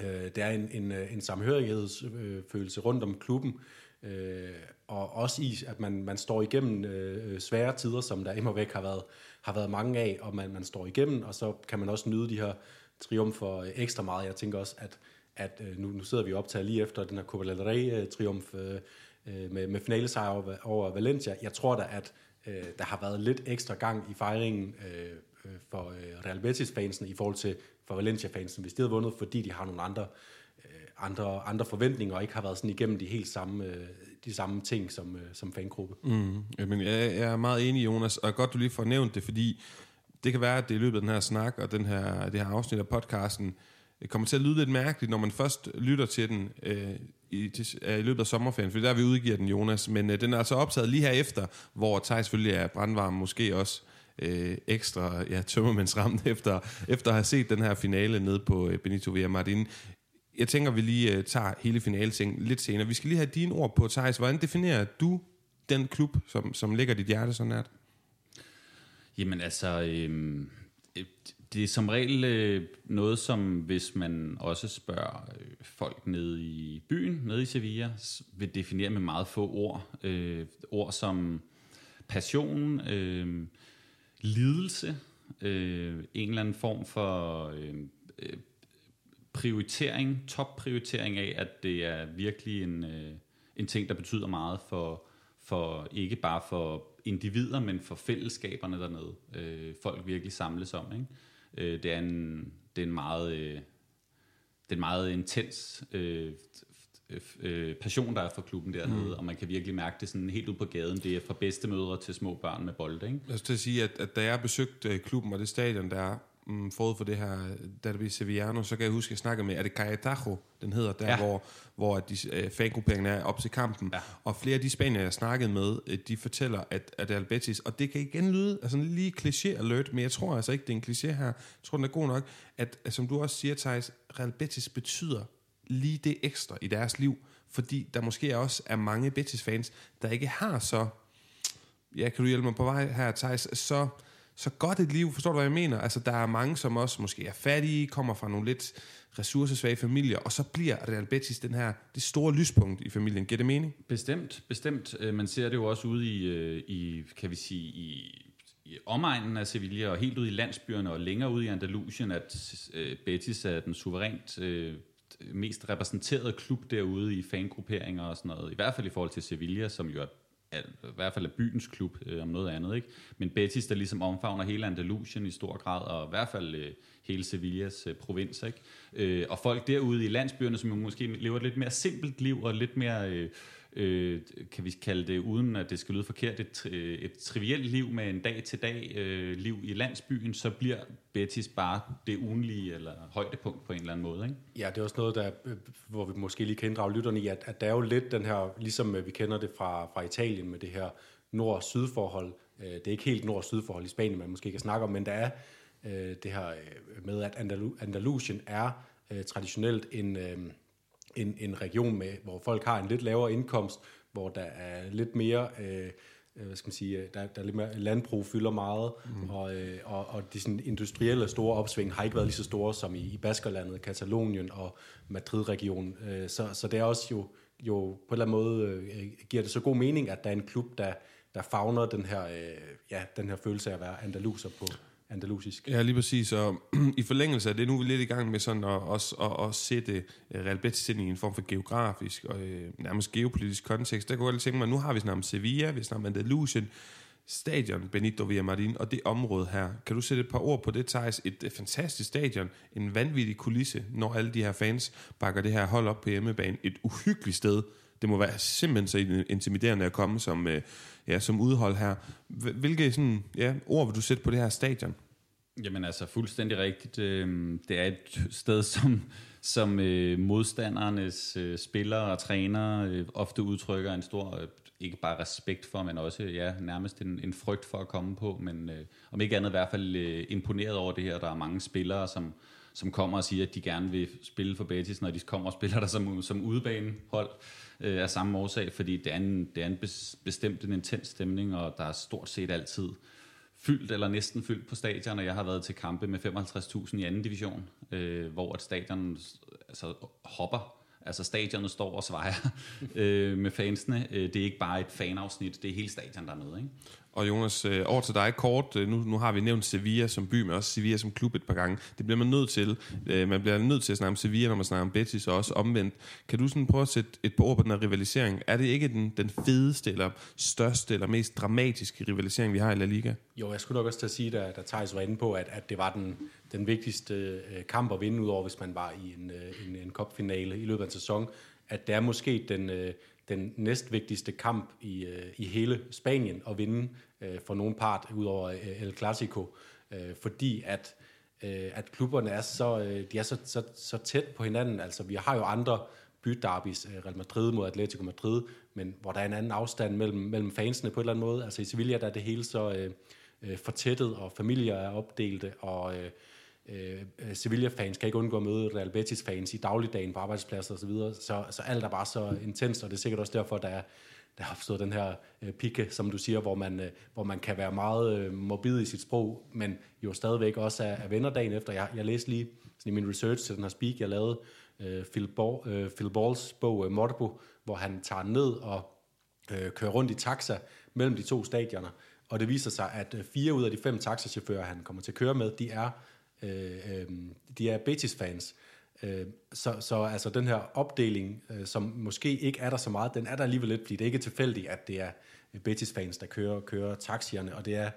øh, det er en, en, øh, en samhørighedsfølelse rundt om klubben, øh, og også i, at man, man står igennem øh, svære tider, som der imod væk har været, har været mange af, og man, man står igennem, og så kan man også nyde de her triumfer ekstra meget. Jeg tænker også, at, at nu, nu sidder vi optaget lige efter den her Copa del Rey-triumf øh, med, med finalesejr over, over Valencia. Jeg tror da, at øh, der har været lidt ekstra gang i fejringen øh, øh, for øh, Real Betis-fansen i forhold til for Valencia-fansen, hvis de havde vundet, fordi de har nogle andre, øh, andre, andre forventninger og ikke har været sådan igennem de helt samme, øh, de samme ting som, øh, som fangruppe. Mm-hmm. Mm, jamen, jeg, jeg er meget enig, Jonas, og godt, du lige får nævnt det, fordi det kan være, at det i løbet af den her snak og den her, det her afsnit af podcasten kommer til at lyde lidt mærkeligt, når man først lytter til den øh, i, til, øh, i løbet af sommerferien, for der vi udgiver den, Jonas. Men øh, den er altså optaget lige her efter, hvor Thijs selvfølgelig er brandvarm, måske også øh, ekstra ja, tømmermændsramt efter, efter at have set den her finale nede på øh, Benito Villamarin. Jeg tænker, vi lige øh, tager hele finalsingen lidt senere. Vi skal lige have dine ord på, Thijs. Hvordan definerer du den klub, som, som ligger dit hjerte så nært? Jamen altså, øh, Øh, det er som regel øh, noget, som hvis man også spørger øh, folk nede i byen, nede i Sevilla, vil definere med meget få ord. Øh, ord som passion, øh, lidelse, øh, en eller anden form for øh, øh, prioritering, topprioritering af, at det er virkelig en, øh, en ting, der betyder meget for, for ikke bare for individer, men for fællesskaberne dernede. Øh, folk virkelig samles om. Ikke? Øh, det, er en, det er en meget, øh, det er en meget intens øh, øh, passion, der er for klubben dernede, mm. og man kan virkelig mærke det sådan helt ud på gaden. Det er fra bedstemødre til små børn med bolde. Ikke? Jeg skal sige, at, at da jeg besøgte klubben og det stadion, der er, mm, forud for det her Derby Sevillano, så kan jeg huske, at jeg snakkede med, er det Cayetajo, den hedder, der ja. hvor, hvor de, øh, fangrupperingerne er op til kampen. Ja. Og flere af de spanier, jeg snakkede med, øh, de fortæller, at, at Real Betis, og det kan igen lyde altså lige kliché alert, men jeg tror altså ikke, det er en kliché her. Jeg tror, den er god nok, at, at som du også siger, Thijs, Real Betis betyder lige det ekstra i deres liv, fordi der måske også er mange Betis-fans, der ikke har så, ja, kan du hjælpe mig på vej her, Thijs, så så godt et liv, forstår du, hvad jeg mener? Altså, der er mange, som også måske er fattige, kommer fra nogle lidt ressourcesvage familier, og så bliver Real Betis den her, det store lyspunkt i familien. Giver det mening? Bestemt, bestemt. Øh, man ser det jo også ude i, øh, i kan vi sige, i, i omegnen af Sevilla og helt ude i landsbyerne og længere ude i Andalusien, at øh, Betis er den suverænt øh, mest repræsenterede klub derude i fangrupperinger og sådan noget. I hvert fald i forhold til Sevilla, som jo er i hvert fald er byens klub øh, om noget andet. Ikke? Men Betis, der ligesom omfavner hele Andalusien i stor grad, og i hvert fald øh, hele Sevillas øh, provins. Ikke? Øh, og folk derude i landsbyerne, som måske lever et lidt mere simpelt liv, og lidt mere, øh, øh, kan vi kalde det, uden at det skal lyde forkert, et, et trivielt liv med en dag-til-dag øh, liv i landsbyen, så bliver Betis bare det ugenlige eller højdepunkt på en eller anden måde. Ikke? Ja, det er også noget, der, øh, hvor vi måske lige kan inddrage lytterne i, at, at der er jo lidt den her, ligesom øh, vi kender det fra, fra Italien med det her nord-syd-forhold. Øh, det er ikke helt nord-syd-forhold i Spanien, man måske kan snakke om, men der er det her med, at Andalu- Andalusien er traditionelt en, en, en region, med, hvor folk har en lidt lavere indkomst, hvor der er lidt mere... Øh, hvad skal man sige, der, der er lidt mere, landbrug fylder meget, mm. og, og, og de sådan industrielle store opsving har ikke været lige så store som i, i Baskerlandet, Katalonien og Madrid-regionen. Så, så det er også jo, jo på en eller anden måde, giver det så god mening, at der er en klub, der, der fagner den her, ja, den her følelse af at være andaluser på, andalusisk. Ja, lige præcis. Og i forlængelse af det, nu er vi lidt i gang med sådan at, også, at, at sætte øh, Real Betis ind i en form for geografisk og øh, nærmest geopolitisk kontekst. Der kunne jeg lige tænke mig, nu har vi snart om Sevilla, vi snakker om Andalusien, stadion Benito Villamarin og det område her. Kan du sætte et par ord på det, Thijs? Et, et fantastisk stadion, en vanvittig kulisse, når alle de her fans bakker det her hold op på hjemmebane. Et uhyggeligt sted. Det må være simpelthen så intimiderende at komme som, øh, ja, som udhold her. Hvilke sådan, ja, ord vil du sætte på det her stadion? Jamen altså fuldstændig rigtigt. Øhm, det er et sted, som, som øh, modstandernes øh, spillere og trænere øh, ofte udtrykker en stor, ikke bare respekt for, men også ja, nærmest en, en frygt for at komme på. Men om ikke andet i hvert fald imponeret over det her. Der er mange spillere, som, som kommer og siger, at de gerne vil spille for Betis, når de kommer og spiller der som, som udebanehold øh, af samme årsag, fordi det er en, det er en bestemt en intens stemning, og der er stort set altid fyldt eller næsten fyldt på stadion, og jeg har været til kampe med 55.000 i anden division, øh, hvor at stadion altså, hopper. Altså stadionet står og svejer øh, med fansene. Øh, det er ikke bare et fanafsnit, det er hele stadion, der er med. Ikke? Og Jonas, øh, over til dig kort. Øh, nu, nu har vi nævnt Sevilla som by, men også Sevilla som klub et par gange. Det bliver man nødt til. Øh, man bliver nødt til at snakke om Sevilla, når man snakker om Betis, og også omvendt. Kan du sådan prøve at sætte et par ord på den her rivalisering? Er det ikke den, den fedeste, eller største, eller mest dramatiske rivalisering, vi har i La Liga? Jo, jeg skulle nok også til at sige, da, da Thijs var inde på, at, at det var den, den vigtigste øh, kamp at vinde, udover hvis man var i en, øh, en, en cupfinale i løbet af en sæson, at det er måske den, øh, den næstvigtigste kamp i, øh, i hele Spanien at vinde øh, for nogen part, udover øh, El Clasico, øh, fordi at, øh, at klubberne er så, øh, de er så, så, så tæt på hinanden. Altså, vi har jo andre byderbis, øh, Real Madrid mod Atletico Madrid, men hvor der er en anden afstand mellem, mellem fansene på en eller anden måde. Altså i Sevilla der er det hele så øh, øh, fortættet, og familier er opdelte, og øh, Øh, øh, Sevilla-fans kan ikke undgå at møde Real Betis-fans i dagligdagen på arbejdspladser osv., så, så, så alt er bare så intenst, og det er sikkert også derfor, der er, der har opstået den her øh, pikke, som du siger, hvor man, øh, hvor man kan være meget øh, morbid i sit sprog, men jo stadigvæk også er, er venner dagen efter. Jeg, jeg læste lige sådan i min research til den her speak, jeg lavede, øh, Phil, Bo, øh, Phil Balls bog øh, Morbo, hvor han tager ned og øh, kører rundt i taxa mellem de to stadioner, og det viser sig, at øh, fire ud af de fem taxachauffører, han kommer til at køre med, de er, øh, øh, de er Betis-fans. Øh, så, så altså den her opdeling, øh, som måske ikke er der så meget, den er der alligevel lidt, fordi det er ikke tilfældigt, at det er Betis-fans, der kører, kører taxierne, og det er,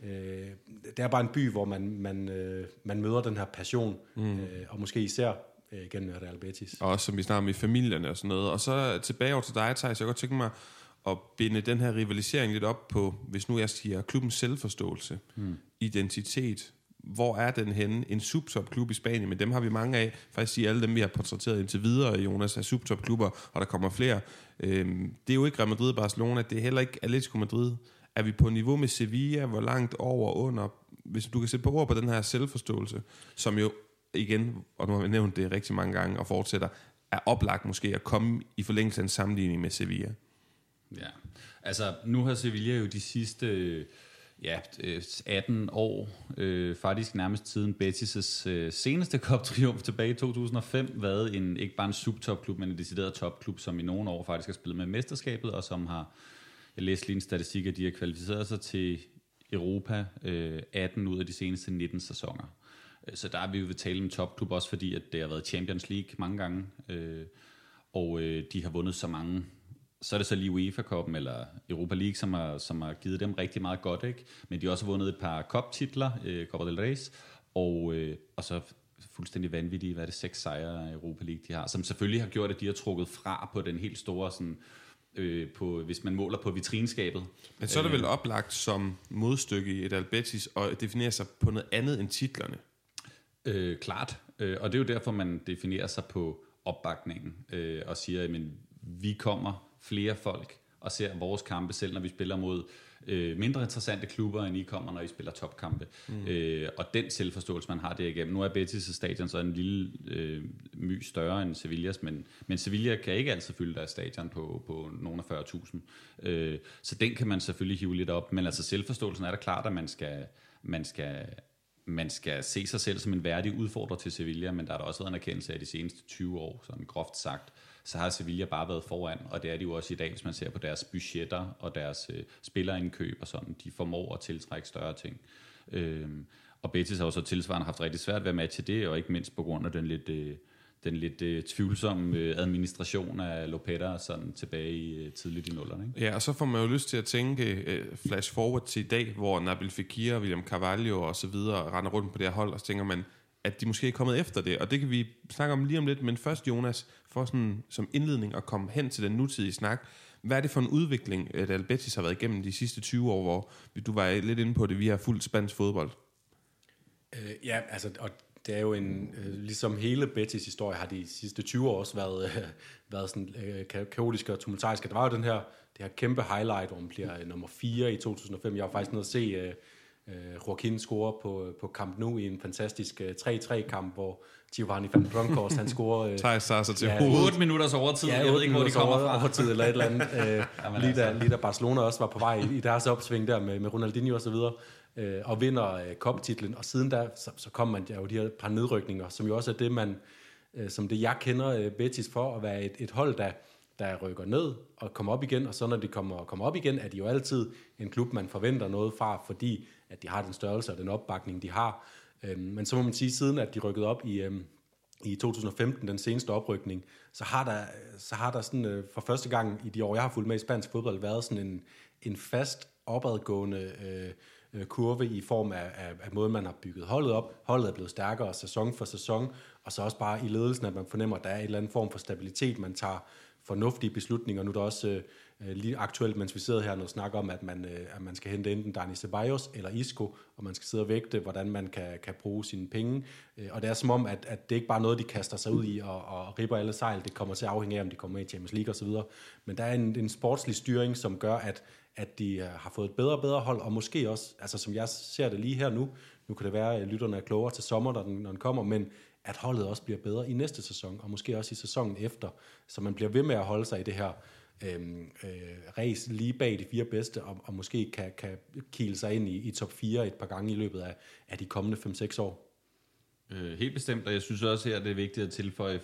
øh, det er bare en by, hvor man, man, øh, man møder den her passion, mm. øh, og måske især øh, gennem Real Betis. Og også som vi snakker om i familierne og sådan noget. Og så tilbage over til dig, Thijs, jeg godt tænke mig at binde den her rivalisering lidt op på, hvis nu jeg siger klubbens selvforståelse, mm. identitet, hvor er den henne? En subtopklub i Spanien, men dem har vi mange af. Faktisk sige, alle dem, vi har portrætteret indtil videre, Jonas, er subtopklubber, og der kommer flere. Øhm, det er jo ikke Real Madrid Barcelona, det er heller ikke Atletico Madrid. Er vi på niveau med Sevilla? Hvor langt over under? Hvis du kan sætte på ord på den her selvforståelse, som jo igen, og nu har vi nævnt det rigtig mange gange og fortsætter, er oplagt måske at komme i forlængelse af en sammenligning med Sevilla. Ja, altså nu har Sevilla jo de sidste ja, øh, 18 år, øh, faktisk nærmest siden Betis' øh, seneste cup-triumf tilbage i 2005, været en, ikke bare en subtopklub, men en decideret topklub, som i nogle år faktisk har spillet med mesterskabet, og som har, jeg læste lige en statistik, at de har kvalificeret sig til Europa øh, 18 ud af de seneste 19 sæsoner. Øh, så der er vi jo ved tale om topklub også, fordi at det har været Champions League mange gange, øh, og øh, de har vundet så mange. Så er det så lige UEFA Cup'en eller Europa League, som har, som har givet dem rigtig meget godt, ikke? Men de har også vundet et par cup-titler, øh, Copa del Rey, og, øh, og så fuldstændig vanvittige, hvad er det, seks sejre i Europa League, de har, som selvfølgelig har gjort, at de har trukket fra på den helt store, sådan, øh, på, hvis man måler på vitrinskabet. Men så er det vel oplagt som modstykke i et Albetis at definere sig på noget andet end titlerne. Øh, klart, øh, og det er jo derfor, man definerer sig på opbakningen øh, og siger, at vi kommer flere folk og ser vores kampe, selv når vi spiller mod øh, mindre interessante klubber, end I kommer, når I spiller topkampe. Mm. Øh, og den selvforståelse, man har derigennem. Nu er Betis' stadion så en lille øh, my større end Sevillas, men, men Sevilla kan ikke altid fylde deres stadion på, på nogle af 40.000. Øh, så den kan man selvfølgelig hive lidt op, men altså selvforståelsen er da klart, at man skal, man skal man skal se sig selv som en værdig udfordrer til Sevilla, men der har der også været en erkendelse af de seneste 20 år, sådan groft sagt, så har Sevilla bare været foran, og det er de jo også i dag, hvis man ser på deres budgetter og deres øh, spillerindkøb og sådan. De formår at tiltrække større ting. Øhm, og Betis har jo så tilsvarende haft rigtig svært ved at matche det, og ikke mindst på grund af den lidt, øh, den lidt øh, tvivlsomme øh, administration af Lopetta sådan tilbage i øh, tidligt i nullerne. Ikke? Ja, og så får man jo lyst til at tænke øh, flash forward til i dag, hvor Nabil Fekir, William Carvalho og så videre render rundt på det her hold, og så tænker man, at de måske er kommet efter det, og det kan vi snakke om lige om lidt, men først Jonas, for sådan som indledning at komme hen til den nutidige snak, hvad er det for en udvikling, at Albetis har været igennem de sidste 20 år, hvor du var lidt inde på det, vi har fuldt spansk fodbold? Øh, ja, altså, og det er jo en, øh, ligesom hele Betis historie har de sidste 20 år også været, øh, været sådan øh, ka- kaotiske og tumultariske. Der var jo den her, det her kæmpe highlight, hvor man bliver øh, nummer 4 i 2005. Jeg var faktisk nede at se øh, øh, Joaquin score på, på Camp Nou i en fantastisk øh, 3-3-kamp, hvor Giovanni van Bronckhorst, han scorer... Øh, Thijs tager sig til Ja, hovedet. 8 minutters overtid, Ja, jeg ved ikke, hvor de kommer fra. Overtid eller et eller andet. Øh, lige, da, lige da Barcelona også var på vej i, i deres opsving der med, med Ronaldinho og så videre, øh, og vinder øh, Cup-titlen. Og siden da, så, så kom man der jo de her par nedrykninger, som jo også er det, man, øh, som det jeg kender øh, Betis for, at være et, et hold, der, der rykker ned og kommer op igen, og så når de kommer, kommer op igen, er de jo altid en klub, man forventer noget fra, fordi at de har den størrelse og den opbakning, de har. Øh, men så må man sige, siden at de rykkede op i... Øh, i 2015, den seneste oprykning, så har der, så har der sådan, øh, for første gang i de år, jeg har fulgt med i spansk fodbold, været sådan en, en fast opadgående øh, øh, kurve i form af, af, af måden, man har bygget holdet op. Holdet er blevet stærkere sæson for sæson, og så også bare i ledelsen, at man fornemmer, at der er en eller anden form for stabilitet, man tager fornuftige beslutninger. Nu er der også øh, Øh, lige aktuelt, mens vi sidder her, noget snak om, at man, øh, at man skal hente enten Dani Ceballos eller Isco, og man skal sidde og vægte, hvordan man kan, kan bruge sine penge. Øh, og det er som om, at, at det ikke bare er noget, de kaster sig ud i og, og ripper alle sejl. Det kommer til at afhænge af, om de kommer med i Champions League osv. Men der er en, en sportslig styring, som gør, at, at de har fået et bedre og bedre hold, og måske også, altså som jeg ser det lige her nu, nu kan det være, at lytterne er klogere til sommer, når den, når den kommer, men at holdet også bliver bedre i næste sæson, og måske også i sæsonen efter, så man bliver ved med at holde sig i det her øhm, øh, race lige bag de fire bedste, og, og måske kan, kan kile sig ind i, i top 4 et par gange i løbet af, af de kommende 5-6 år. Øh, helt bestemt, og jeg synes også her, det er vigtigt at tilføje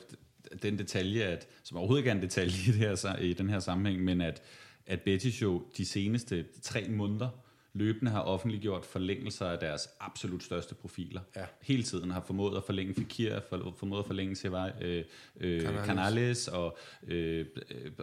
den detalje, at, som overhovedet ikke er en detalje i, det her, i den her sammenhæng, men at, at Betis jo de seneste tre måneder løbende har offentliggjort forlængelser af deres absolut største profiler. Ja. Hele tiden har formået at forlænge Fekir, for, formået at forlænge Sevej, øh, øh, Canales. Canales, og øh,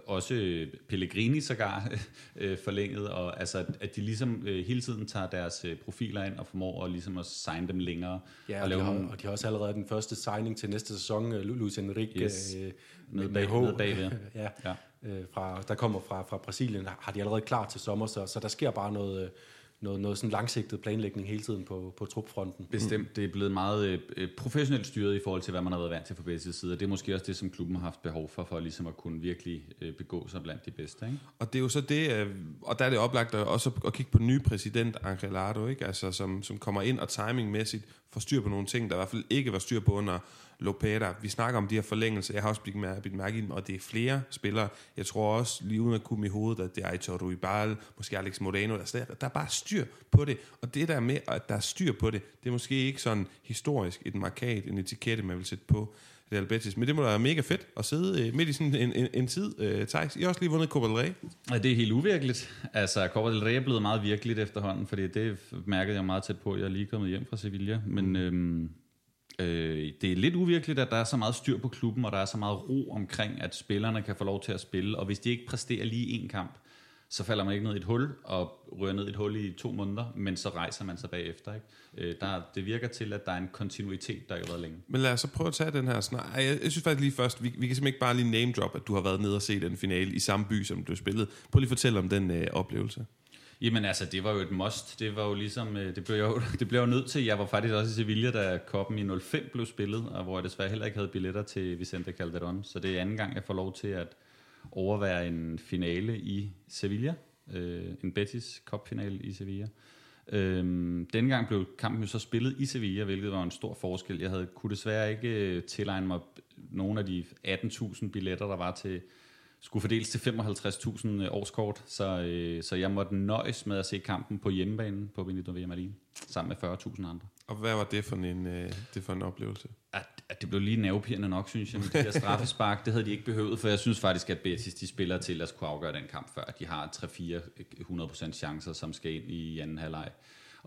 også Pellegrini sågar øh, forlænget, og altså, at de ligesom øh, hele tiden tager deres øh, profiler ind og formår at, ligesom at signe dem længere. Ja, og og, de har, nogle, og de har også allerede den første signing til næste sæson, øh, Lu- Luis Enrique, Yes. øh, med, bag- med nede bagved. ja, Ja. Øh, fra, der kommer fra, fra Brasilien, har de allerede klar til sommer, så, så der sker bare noget, øh, noget, noget sådan langsigtet planlægning hele tiden på, på trupfronten. Bestemt. Det er blevet meget øh, professionelt styret i forhold til, hvad man har været vant til fra bedste side. Og det er måske også det, som klubben har haft behov for, for ligesom at kunne virkelig øh, begå sig blandt de bedste. Ikke? Og det er jo så det, øh, og der er det oplagt at også at kigge på den nye præsident, Angelado, ikke? Altså, som, som kommer ind og timingmæssigt får styr på nogle ting, der i hvert fald ikke var styr på under Lopeta. Vi snakker om de her forlængelser, jeg har også blivet mærke, i dem, og det er flere spillere. Jeg tror også, lige uden at kunne i hovedet, at det er Aitor Ruibal, måske Alex Moreno, der, der, der er bare styr på det. Og det der med, at der er styr på det, det er måske ikke sådan historisk et markat, en etikette, man vil sætte på Real Betis. Men det må da være mega fedt at sidde øh, midt i sådan en, en, en tid. Øh, Thijs, I har også lige vundet Copa del Rey. Ja, det er helt uvirkeligt. Altså, Copa del Rey er blevet meget virkeligt efterhånden, fordi det mærkede jeg meget tæt på. Jeg er lige kommet hjem fra Sevilla, men øhm, øh, det er lidt uvirkeligt, at der er så meget styr på klubben, og der er så meget ro omkring, at spillerne kan få lov til at spille, og hvis de ikke præsterer lige en kamp, så falder man ikke ned i et hul og rører ned i et hul i to måneder, men så rejser man sig bagefter. Ikke? Øh, der, det virker til, at der er en kontinuitet, der har været længe. Men lad os så prøve at tage den her snak. Jeg, jeg synes faktisk lige først, vi, vi kan simpelthen ikke bare lige name drop, at du har været nede og set den finale i samme by, som du spillede. Prøv lige at fortælle om den øh, oplevelse. Jamen altså, det var jo et must. Det var jo ligesom, øh, det blev jo, det blev jo nødt til. Jeg var faktisk også i Sevilla, da koppen i 05 blev spillet, og hvor jeg desværre heller ikke havde billetter til Vicente Calderon. Så det er anden gang, jeg får lov til at overvære en finale i Sevilla. Øh, en Betis kopfinale i Sevilla. Øhm, dengang gang blev kampen jo så spillet i Sevilla, hvilket var en stor forskel. Jeg havde, kunne desværre ikke øh, tilegne mig nogen af de 18.000 billetter, der var til, skulle fordeles til 55.000 øh, årskort, så, øh, så jeg måtte nøjes med at se kampen på hjemmebanen på Benito Villamarin, sammen med 40.000 andre. Og hvad var det for en, øh, det for en oplevelse? At, at det blev lige nervepirrende nok, synes jeg. Med de her straffespark, det havde de ikke behøvet, for jeg synes faktisk, at Betis de spiller til at kunne afgøre den kamp før. De har 3-4-100% chancer, som skal ind i anden halvleg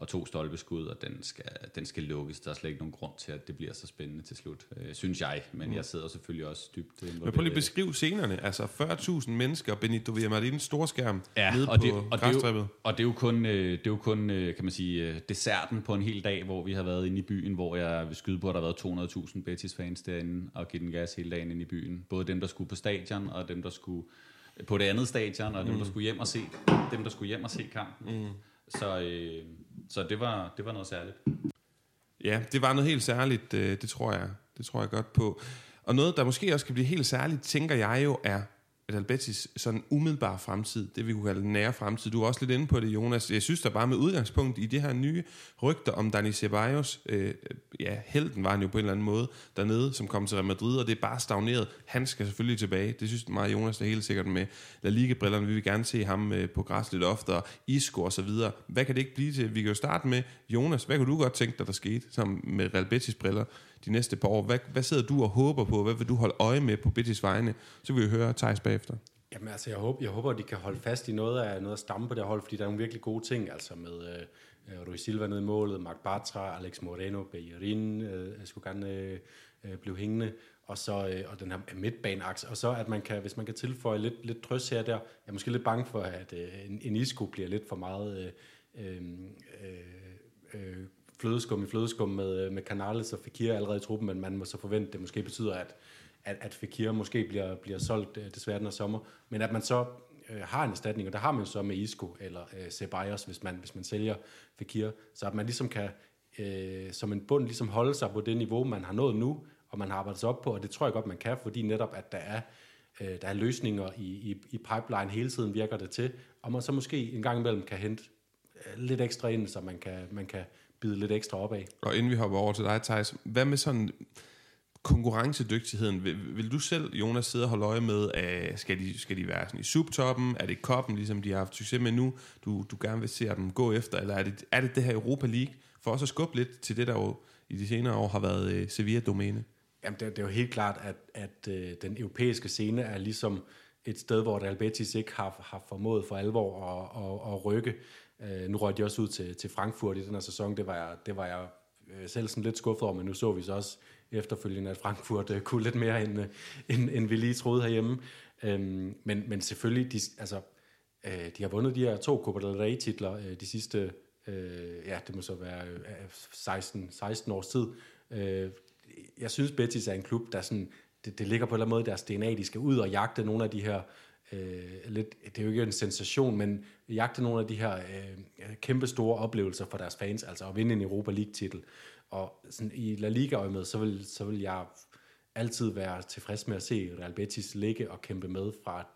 og to stolpeskud, og den skal, den skal lukkes. Der er slet ikke nogen grund til, at det bliver så spændende til slut, øh, synes jeg. Men mm. jeg sidder selvfølgelig også dybt Men prøv lige at beskrive scenerne. Altså 40.000 mennesker, Benito Villamarin storskærm ja, nede og på det, og det, er jo, og det er jo kun, øh, det er jo kun øh, kan man sige, øh, desserten på en hel dag, hvor vi har været inde i byen, hvor jeg vil skyde på, at der har været 200.000 Betis-fans derinde, og give den gas hele dagen ind i byen. Både dem, der skulle på stadion, og dem, der skulle på det andet stadion, og dem, der skulle hjem og se, dem, der skulle hjem og se kampen. Mm. Så, øh, så det, var, det var noget særligt. Ja, det var noget helt særligt, øh, det tror jeg, det tror jeg godt på. Og noget, der måske også kan blive helt særligt, tænker jeg jo, er Real Betis sådan umiddelbar fremtid, det vi kunne kalde den nære fremtid. Du er også lidt inde på det, Jonas. Jeg synes, der bare med udgangspunkt i det her nye rygter om Dani Ceballos, øh, ja, helten var han jo på en eller anden måde dernede, som kom til Real Madrid, og det er bare stagneret. Han skal selvfølgelig tilbage. Det synes mig, Jonas, er helt sikkert med La Liga-brillerne. Vi vil gerne se ham øh, på græs lidt oftere, Isco og så videre. Hvad kan det ikke blive til? Vi kan jo starte med, Jonas, hvad kunne du godt tænke dig, der skete som med Real Betis-briller de næste par år? Hvad, hvad sidder du og håber på? Hvad vil du holde øje med på Betis vegne? Så vil vi høre Thijs bagefter. Jamen altså, jeg håber, jeg håber, at de kan holde fast i noget af, noget at stamme på det hold, fordi der er nogle virkelig gode ting, altså med øh, øh Rui Silva nede i målet, Mark Bartra, Alex Moreno, Bellerin, øh, skulle gerne øh, øh, blive hængende, og så øh, og den her midtbaneaks, og så at man kan, hvis man kan tilføje lidt, lidt trøst her der, jeg er måske lidt bange for, at øh, en, en Isco bliver lidt for meget øh, øh, øh, øh flødeskum i flødeskum med, øh, med Canales og Fekir allerede i truppen, men man må så forvente, at det måske betyder, at, at, at Fekir måske bliver, bliver solgt øh, desværre den her sommer, men at man så øh, har en erstatning, og der har man så med Isco eller øh, Ceballos, hvis man, hvis man sælger Fekir, så at man ligesom kan øh, som en bund ligesom holde sig på det niveau, man har nået nu, og man har arbejdet sig op på, og det tror jeg godt, man kan, fordi netop, at der er, øh, der er løsninger i, i, i pipeline hele tiden, virker det til, og man så måske en gang imellem kan hente øh, lidt ekstra ind, så man kan, man kan bide lidt ekstra op af. Og inden vi hopper over til dig, Thijs, hvad med sådan konkurrencedygtigheden? Vil, vil du selv, Jonas, sidde og holde øje med, at skal de, skal de være sådan i subtoppen? Er det koppen, ligesom de har haft succes med nu, du, du gerne vil se dem gå efter? Eller er det, er det det her Europa League, for også at skubbe lidt til det, der jo i de senere år har været uh, Sevilla-domæne? Jamen, det, det er jo helt klart, at, at uh, den europæiske scene er ligesom et sted, hvor Real Betis ikke har, har formået for alvor at, at, at rykke. Øh, nu røg de også ud til, til Frankfurt i den her sæson. Det var jeg, det var jeg øh, selv sådan lidt skuffet over, men nu så vi så også efterfølgende, at Frankfurt øh, kunne lidt mere, end, øh, end, end vi lige troede herhjemme. Um, men, men selvfølgelig, de, altså, øh, de har vundet de her to Copa del Rey titler øh, de sidste, øh, ja, det må så være øh, 16, 16 års tid. Øh, jeg synes, Betis er en klub, der sådan, det, det ligger på en eller anden måde deres DNA, de skal ud og jagte nogle af de her øh, lidt, det er jo ikke en sensation, men jagte nogle af de her øh, kæmpe store oplevelser for deres fans, altså at vinde en Europa League-titel. Og sådan, i La Liga-øjemed, så vil, så vil jeg altid være tilfreds med at se Real Betis ligge og kæmpe med fra,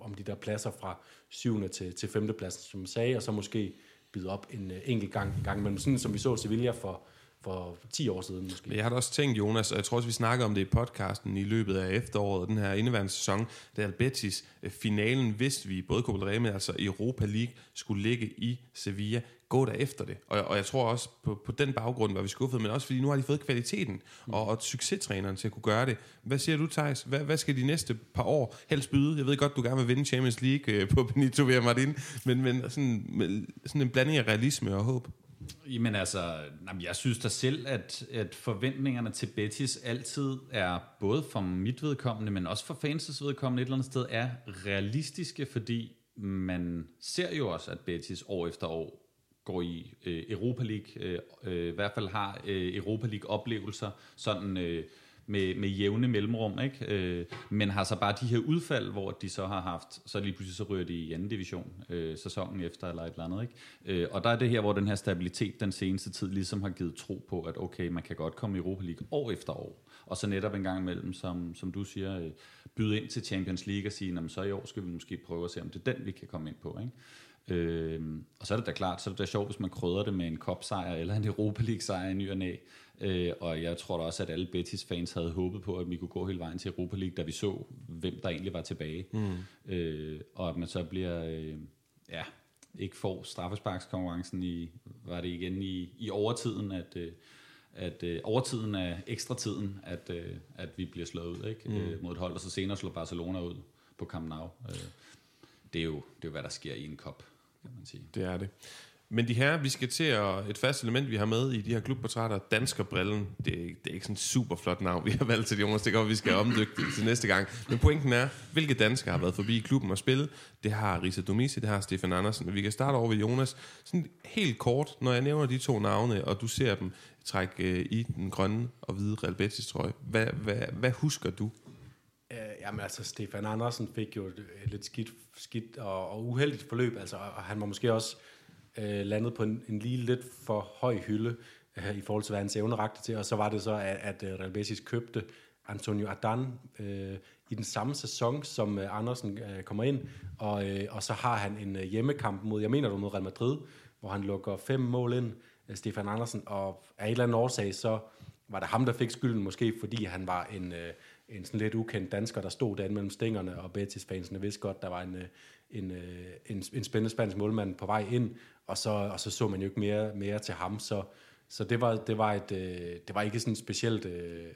om de der pladser fra 7. til, til 5. pladsen, som jeg sagde, og så måske byde op en øh, enkelt gang, gang men sådan som vi så Sevilla for, for 10 år siden måske. Men jeg har da også tænkt, Jonas, og jeg tror også, vi snakker om det i podcasten i løbet af efteråret, den her indeværende sæson, der Betis, øh, finalen hvis vi, både Copa del Rey, altså Europa League, skulle ligge i Sevilla. gå der efter det. Og, og jeg tror også, på, på den baggrund var vi skuffet, men også fordi nu har de fået kvaliteten og, og succestræneren til at kunne gøre det. Hvad siger du, Thijs? Hvad, hvad skal de næste par år helst byde? Jeg ved godt, du gerne vil vinde Champions League øh, på Benito Villamarin, men, men sådan, med, sådan en blanding af realisme og håb. Jamen altså, jamen jeg synes da selv, at, at forventningerne til Betis altid er, både for mit vedkommende, men også for fansets vedkommende et eller andet sted, er realistiske, fordi man ser jo også, at Betis år efter år går i øh, Europa League, øh, øh, i hvert fald har øh, Europa League oplevelser, sådan øh, med, med jævne mellemrum, ikke? Øh, men har så bare de her udfald, hvor de så har haft, så lige pludselig så ryger de i anden division øh, sæsonen efter, eller et eller andet, ikke? Øh, og der er det her, hvor den her stabilitet den seneste tid ligesom har givet tro på, at okay, man kan godt komme i Europa League år efter år, og så netop en gang imellem, som, som du siger, øh, byde ind til Champions League og sige, så i år skal vi måske prøve at se, om det er den, vi kan komme ind på, ikke? Øh, og så er det da klart, så er det da sjovt, hvis man krydder det med en kopsejr eller en Europa League sejr i ny og næ. Øh, og jeg tror da også, at alle Betis fans havde håbet på, at vi kunne gå hele vejen til Europa League, da vi så, hvem der egentlig var tilbage. Mm. Øh, og at man så bliver, øh, ja, ikke får straffesparkskonkurrencen i, var det igen i, i overtiden, at, øh, at øh, overtiden er ekstra tiden, at, øh, at vi bliver slået ud ikke? Mm. Øh, mod et hold, og så senere slår Barcelona ud på Camp Nou. Øh, det, er jo, det er jo, hvad der sker i en kop kan man sige. Det er det. Men de her, vi skal til at, et fast element, vi har med i de her klubportrætter, Danskerbrillen, det er, det er ikke sådan en super flot navn, vi har valgt til Jonas, det går, vi skal omdygge det til næste gang. Men pointen er, hvilke danskere har været forbi klubben og spille? Det har Risa Domisi, det har Stefan Andersen. Vi kan starte over ved Jonas. Sådan helt kort, når jeg nævner de to navne, og du ser dem trække øh, i den grønne og hvide Real Betis trøje. Hvad, hvad, hvad husker du? Uh, jamen altså, Stefan Andersen fik jo et, et lidt skidt, skidt og, og uheldigt forløb, altså, og han var måske også øh, landet på en, en lige lidt for høj hylde øh, i forhold til, hvad hans evne rakte til, og så var det så, at, at øh, Real Betis købte Antonio Adan øh, i den samme sæson, som øh, Andersen øh, kommer ind, og, øh, og så har han en øh, hjemmekamp mod, jeg mener du mod Real Madrid, hvor han lukker fem mål ind, øh, Stefan Andersen, og af en eller anden årsag, så var det ham, der fik skylden, måske fordi han var en... Øh, en sådan lidt ukendt dansker, der stod der mellem stængerne, og Betis-fansene vidste godt, der var en, øh, en, øh, en, en spændende spansk målmand på vej ind, og så, og så så man jo ikke mere, mere til ham, så, så det, var, det, var et, øh, det var ikke sådan et specielt øh,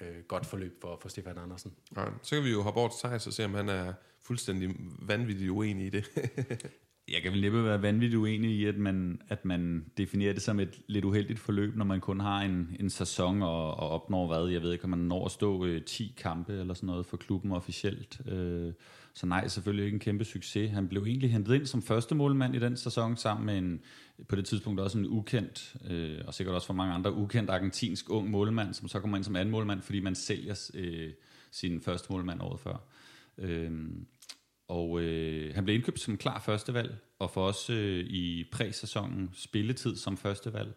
øh, godt forløb for, for Stefan Andersen. Ja, så kan vi jo hoppe over til Thijs og se, om han er fuldstændig vanvittigt uenig i det. Jeg kan vel næppe være vanvittigt uenig i, at man, at man definerer det som et lidt uheldigt forløb, når man kun har en, en sæson og, og opnår hvad. Jeg ved ikke, om man når at stå øh, 10 kampe eller sådan noget for klubben officielt. Øh, så nej, selvfølgelig ikke en kæmpe succes. Han blev egentlig hentet ind som første målmand i den sæson, sammen med en, på det tidspunkt også en ukendt, øh, og sikkert også for mange andre, ukendt argentinsk ung målmand, som så kommer ind som anden målmand, fordi man sælger øh, sin første målmand året før. Øh, og øh, han blev indkøbt som klar førstevalg, og for os øh, i præsæsonen spilletid som førstevalg.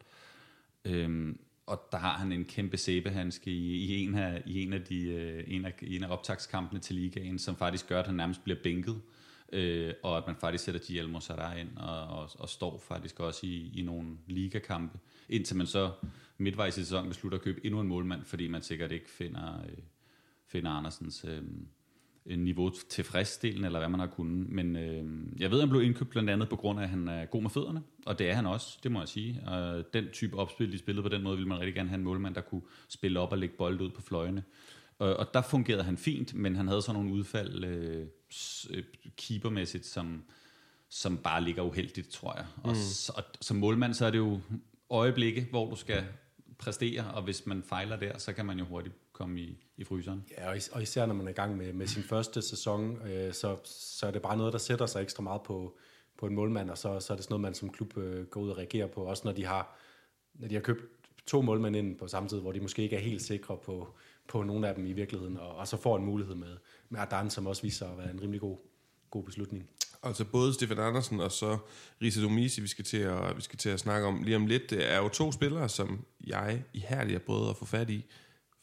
Øhm, og der har han en kæmpe sæbehandske i, i, en af, i en af, de, øh, en af, en af optagskampene til ligaen, som faktisk gør, at han nærmest bliver bænket. Øh, og at man faktisk sætter Giel Sarra ind, og, og, og står faktisk også i, i nogle ligakampe, indtil man så midtvejs i sæsonen beslutter at købe endnu en målmand, fordi man sikkert ikke finder, øh, finder Andersens... Øh, niveau tilfredsstillende, eller hvad man har kunnet. Men øh, jeg ved, at han blev indkøbt blandt andet på grund af, at han er god med fødderne, og det er han også, det må jeg sige. Og den type opspil, de spillede på den måde, ville man rigtig gerne have en målmand, der kunne spille op og lægge bold ud på fløjene. Og, og der fungerede han fint, men han havde så nogle udfald øh, øh, keepermæssigt, som, som bare ligger uheldigt, tror jeg. Og, mm. så, og som målmand, så er det jo øjeblikke, hvor du skal præstere, og hvis man fejler der, så kan man jo hurtigt komme i, i fryseren. Ja, og, is- og især når man er i gang med, med sin første sæson, øh, så, så er det bare noget, der sætter sig ekstra meget på, på en målmand, og så, så er det sådan noget, man som klub øh, går ud og reagerer på, også når de har, når de har købt to målmænd ind på samme tid, hvor de måske ikke er helt sikre på, på nogle af dem i virkeligheden, og, og så får en mulighed med, med Ardan, som også viser at være en rimelig god, god beslutning. Altså både Stefan Andersen og så Risa Domisi, vi skal, til at, vi skal til at snakke om lige om lidt, er jo to spillere, som jeg ihærdigt har prøvet at få fat i,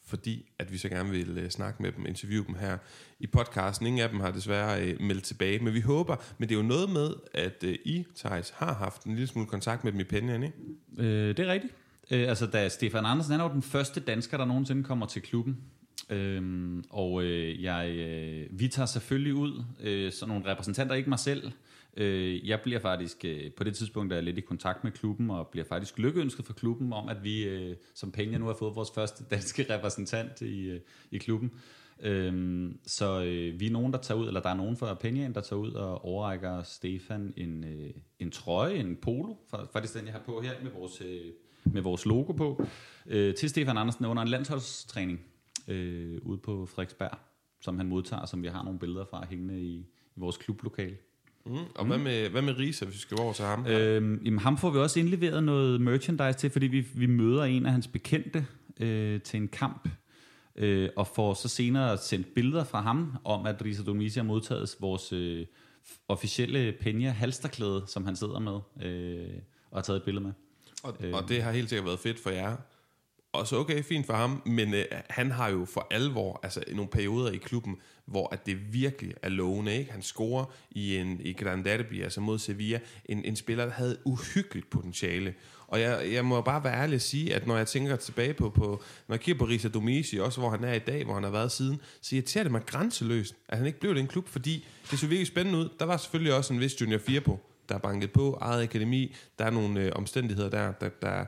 fordi at vi så gerne vil øh, snakke med dem, interviewe dem her i podcasten. Ingen af dem har desværre øh, meldt tilbage, men vi håber, men det er jo noget med, at øh, I, Thijs, har haft en lille smule kontakt med dem i Penjan, ikke? Øh, det er rigtigt. Øh, altså, da Stefan Andersen han er jo den første dansker, der nogensinde kommer til klubben. Øhm, og øh, jeg, øh, vi tager selvfølgelig ud, øh, sådan nogle repræsentanter, ikke mig selv. Øh, jeg bliver faktisk, øh, på det tidspunkt der er lidt i kontakt med klubben, og bliver faktisk lykkeønsket for klubben om, at vi øh, som Penja nu har fået vores første danske repræsentant i, øh, i klubben. Øhm, så øh, vi er nogen, der tager ud, eller der er nogen fra Penjaen, der tager ud og overrækker Stefan en, øh, en trøje, en polo, faktisk den jeg har på her med vores, øh, med vores logo på, øh, til Stefan Andersen under en landsholdstræning øh, ude på Frederiksberg, som han modtager, som vi har nogle billeder fra hængende i, i vores klublokale. Mm. Og mm. hvad, med, hvad med Risa, hvis vi skal over til ham? Øhm, jamen, ham får vi også indleveret noget merchandise til, fordi vi, vi møder en af hans bekendte øh, til en kamp, øh, og får så senere sendt billeder fra ham om, at Risa Domisi har modtaget vores øh, officielle Peña halsterklæde, som han sidder med øh, og har taget et billede med. Og, øh. og det har helt sikkert været fedt for jer. Også okay, fint for ham, men øh, han har jo for alvor, altså nogle perioder i klubben, hvor at det virkelig er lovende, ikke? Han scorer i en i Gran Derby, altså mod Sevilla, en, en spiller, der havde uhyggeligt potentiale. Og jeg, jeg må bare være ærlig at sige, at når jeg tænker tilbage på, på når jeg kigger på Risa Domisi, også hvor han er i dag, hvor han har været siden, så irriterer det mig grænseløst, at han ikke blev den klub, fordi det så virkelig spændende ud. Der var selvfølgelig også en vis Junior 4 på, der er banket på, eget akademi, der er nogle øh, omstændigheder der, der, der,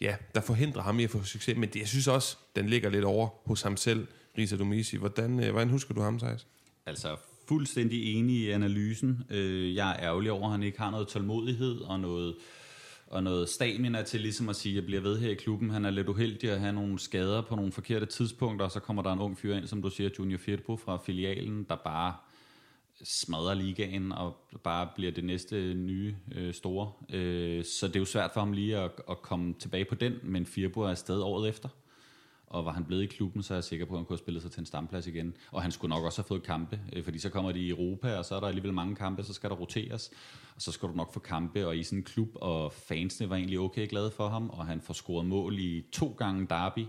ja, der forhindrer ham i at få succes, men det, jeg synes også, den ligger lidt over hos ham selv, Risa Domisi. Hvordan, øh, hvordan husker du ham, Thijs? Altså, fuldstændig enig i analysen. Øh, jeg er ærgerlig over, at han ikke har noget tålmodighed og noget, og noget stamina til ligesom at sige, at jeg bliver ved her i klubben. Han er lidt uheldig at have nogle skader på nogle forkerte tidspunkter, og så kommer der en ung fyr ind, som du siger, Junior Firpo fra filialen, der bare smadrer ligaen og bare bliver det næste nye øh, store. Øh, så det er jo svært for ham lige at, at komme tilbage på den, men Firbo er afsted året efter. Og var han blevet i klubben, så er jeg sikker på, at han kunne have spillet sig til en stamplads igen. Og han skulle nok også have fået kampe, øh, fordi så kommer de i Europa, og så er der alligevel mange kampe, så skal der roteres. Og så skal du nok få kampe, og i sådan en klub, og fansene var egentlig okay glade for ham, og han får scoret mål i to gange derby.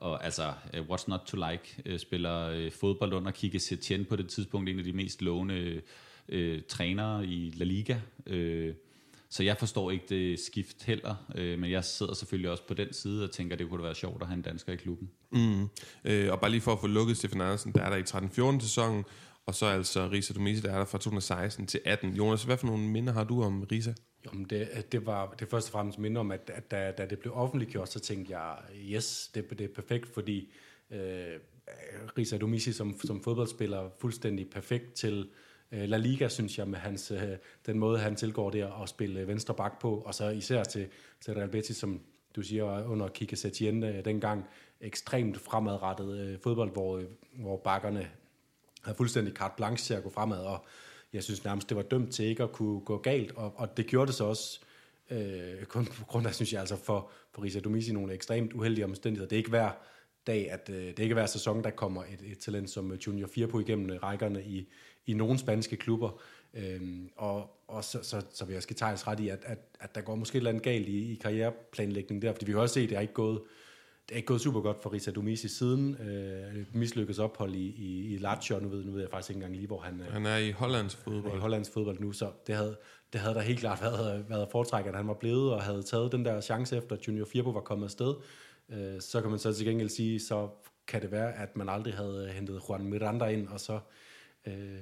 Og altså, uh, what's not to like, uh, spiller uh, fodbold under Kike Setien på det tidspunkt, en af de mest lovende uh, trænere i La Liga. Uh, så jeg forstår ikke det skift heller, øh, men jeg sidder selvfølgelig også på den side og tænker, at det kunne være sjovt at have en dansker i klubben. Mm. Øh, og bare lige for at få lukket Stefan Andersen, der er der i 13-14 sæsonen, og så altså Risa Domisi, der er der fra 2016 til 18. Jonas, hvad for nogle minder har du om Risa? Jo, det, det var det først og fremmest minder om, at, at da, da det blev offentliggjort, så tænkte jeg, yes, det, det er perfekt, fordi øh, Risa Domisi som, som fodboldspiller fuldstændig perfekt til øh, La Liga, synes jeg, med hans, øh, den måde, han tilgår det og spille venstre bak på, og så især til, til Real Betis, som du siger, under Kike Setien øh, dengang, ekstremt fremadrettet øh, fodbold, hvor, hvor bakkerne havde fuldstændig carte blanche til at gå fremad, og jeg synes nærmest, det var dømt til ikke at kunne gå galt, og, og det gjorde det så også, øh, kun på grund af, synes jeg, altså for, for Risa Domisi nogle ekstremt uheldige omstændigheder. Det er ikke hver dag, at øh, det er ikke hver sæson, der kommer et, et talent som Junior 4 på igennem øh, rækkerne i, i nogle spanske klubber. Øhm, og og så, så, så vil jeg også give ret i, at, at, at der går måske et eller andet galt i, i karriereplanlægningen der, fordi vi kan også se, at det har ikke gået, det er ikke gået super godt for Risa Domisi siden øh, mislykkes ophold i, i, i Lazio, nu ved, nu ved jeg faktisk ikke engang lige, hvor han, øh, han er i Hollands fodbold. i Hollands fodbold nu, så det havde, det havde da helt klart været, været foretræk, at han var blevet og havde taget den der chance efter, Junior Firpo var kommet afsted. Øh, så kan man så til gengæld sige, så kan det være, at man aldrig havde hentet Juan Miranda ind, og så øh,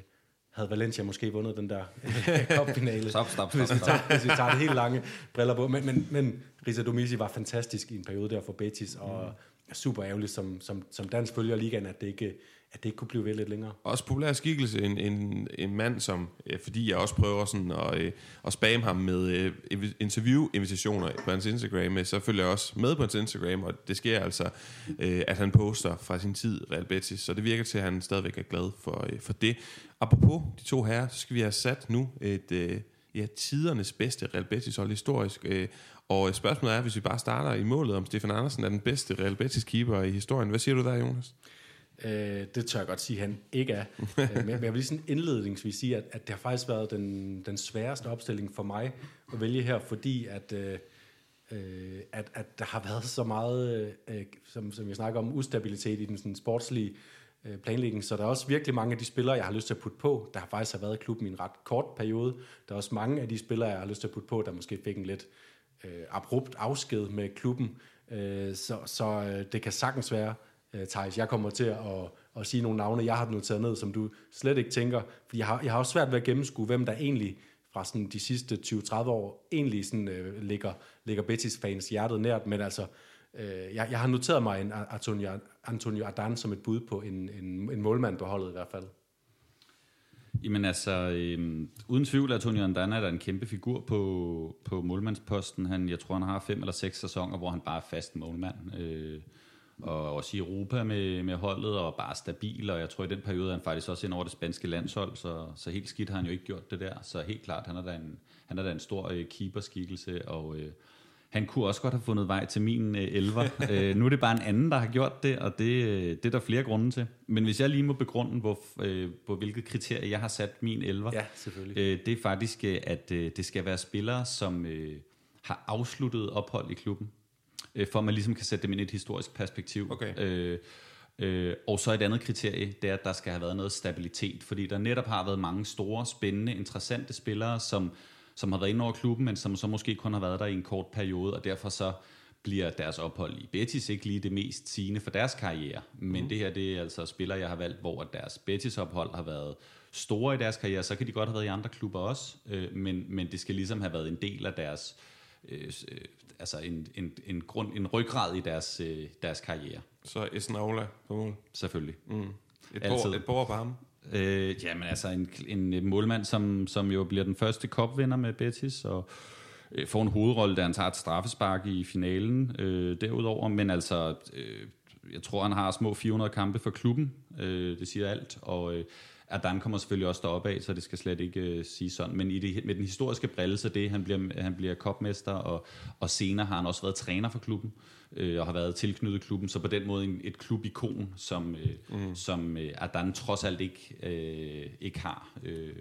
havde Valencia måske vundet den der cupfinale. stop, stop, stop, hvis, vi tager, hvis vi tager det helt lange briller på. Men, men, men Risa Domisi var fantastisk i en periode der for Betis, og mm. super ærgerligt som, som, som dansk følger ligaen, at det ikke at det ikke kunne blive ved lidt længere. Også populær skikkelse, en, en, en mand, som, fordi jeg også prøver sådan at, øh, at spamme ham med øh, interview-invitationer på hans Instagram, øh, så følger jeg også med på hans Instagram, og det sker altså, at han poster fra sin tid Real Betis, så det virker til, at han stadigvæk er glad for, for det. Apropos de to herrer, så skal vi have sat nu et ja, tidernes bedste Real Betis hold historisk, og spørgsmålet er, hvis vi bare starter i målet, om Stefan Andersen er den bedste Real Betis keeper i historien. Hvad siger du der, Jonas? Øh, det tør jeg godt sige, at han ikke er. øh, men jeg vil lige sådan indledningsvis sige, at, at det har faktisk været den, den sværeste opstilling for mig at vælge her, fordi at, øh, øh at, at der har været så meget, øh, som, som jeg snakker om, ustabilitet i den sådan, sportslige øh, planlægning, så der er også virkelig mange af de spillere, jeg har lyst til at putte på, der har faktisk har været i klubben i en ret kort periode. Der er også mange af de spillere, jeg har lyst til at putte på, der måske fik en lidt øh, abrupt afsked med klubben. Øh, så så øh, det kan sagtens være, øh, Øh, Thijs. Jeg kommer til at, at sige nogle navne, jeg har noteret ned, som du slet ikke tænker. Fordi jeg har, jeg har også svært ved at gennemskue, hvem der egentlig fra sådan de sidste 20-30 år egentlig sådan, øh, ligger, ligger Betis fans hjertet nært. Men altså, øh, jeg, jeg har noteret mig en Antonio, Antonio Adan som et bud på en, en, en målmand på holdet i hvert fald. Jamen altså, øh, uden tvivl er Tony Andana er der en kæmpe figur på, på målmandsposten. Han, jeg tror, han har fem eller seks sæsoner, hvor han bare er fast målmand. Øh, og også i Europa med, med holdet, og bare stabil, og jeg tror i den periode er han faktisk også ind over det spanske landshold, så, så helt skidt har han jo ikke gjort det der. Så helt klart, han er da en, han er da en stor øh, keeperskikkelse, og øh, han kunne også godt have fundet vej til min øh, elver. øh, nu er det bare en anden, der har gjort det, og det, øh, det er der flere grunde til. Men hvis jeg lige må begrunde, hvor, øh, på hvilket kriterie jeg har sat min elver, ja, selvfølgelig. Øh, det er faktisk, øh, at øh, det skal være spillere, som øh, har afsluttet ophold i klubben, øh, for at man ligesom kan sætte dem ind i et historisk perspektiv. Okay. Øh, Øh, og så et andet kriterie, det er, at der skal have været noget stabilitet, fordi der netop har været mange store, spændende, interessante spillere, som som har været inde over klubben, men som så måske kun har været der i en kort periode, og derfor så bliver deres ophold i Betis ikke lige det mest sigende for deres karriere. Men mm. det her, det er altså spillere, jeg har valgt, hvor deres Betis-ophold har været store i deres karriere. Så kan de godt have været i andre klubber også, øh, men, men det skal ligesom have været en del af deres, øh, øh altså en, en, en, grund, en ryggrad i deres, øh, deres karriere. Så Esnaola på mål? Selvfølgelig. Mm. Et, bord, et bord på ham? Øh, jamen altså en, en målmand, som, som jo bliver den første kopvinder med Betis, og øh, får en hovedrolle, da han tager et straffespark i finalen øh, derudover. Men altså, øh, jeg tror, han har små 400 kampe for klubben. Øh, det siger alt. Og øh, Adan kommer selvfølgelig også deroppe af, så det skal slet ikke øh, sige sådan. Men i det, med den historiske brille, så det, han bliver, han bliver kopmester, og, og senere har han også været træner for klubben, øh, og har været tilknyttet klubben. Så på den måde en, et klubikon, som, øh, mm. som øh, Adan trods alt ikke, øh, ikke har. Øh,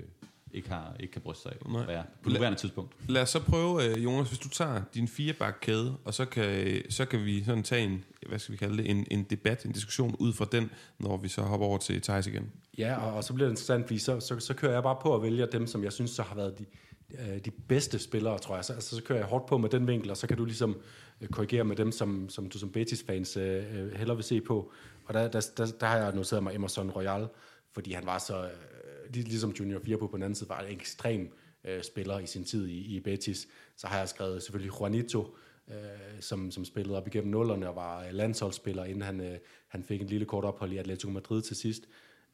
ikke, har, ikke kan bryste sig af Nej. Være på nuværende tidspunkt. Lad os så prøve, øh, Jonas, hvis du tager din firebakkæde, og så kan, så kan vi sådan tage en, hvad skal vi kalde det, en, en debat, en diskussion ud fra den, når vi så hopper over til Thijs igen. Ja, og, og så bliver det interessant, fordi så, så, så kører jeg bare på at vælge dem, som jeg synes så har været de, øh, de bedste spillere, tror jeg. Så, altså, så kører jeg hårdt på med den vinkel, og så kan du ligesom øh, korrigere med dem, som, som du som Betis-fans øh, hellere vil se på. Og der, der, der, der har jeg noteret mig Emerson Royal, fordi han var så, øh, ligesom Junior Firpo på den anden side, var en ekstrem øh, spiller i sin tid i, i Betis. Så har jeg skrevet selvfølgelig Juanito, øh, som, som spillede op igennem nullerne og var øh, landsholdsspiller, inden han, øh, han fik en lille kort ophold i Atletico Madrid til sidst.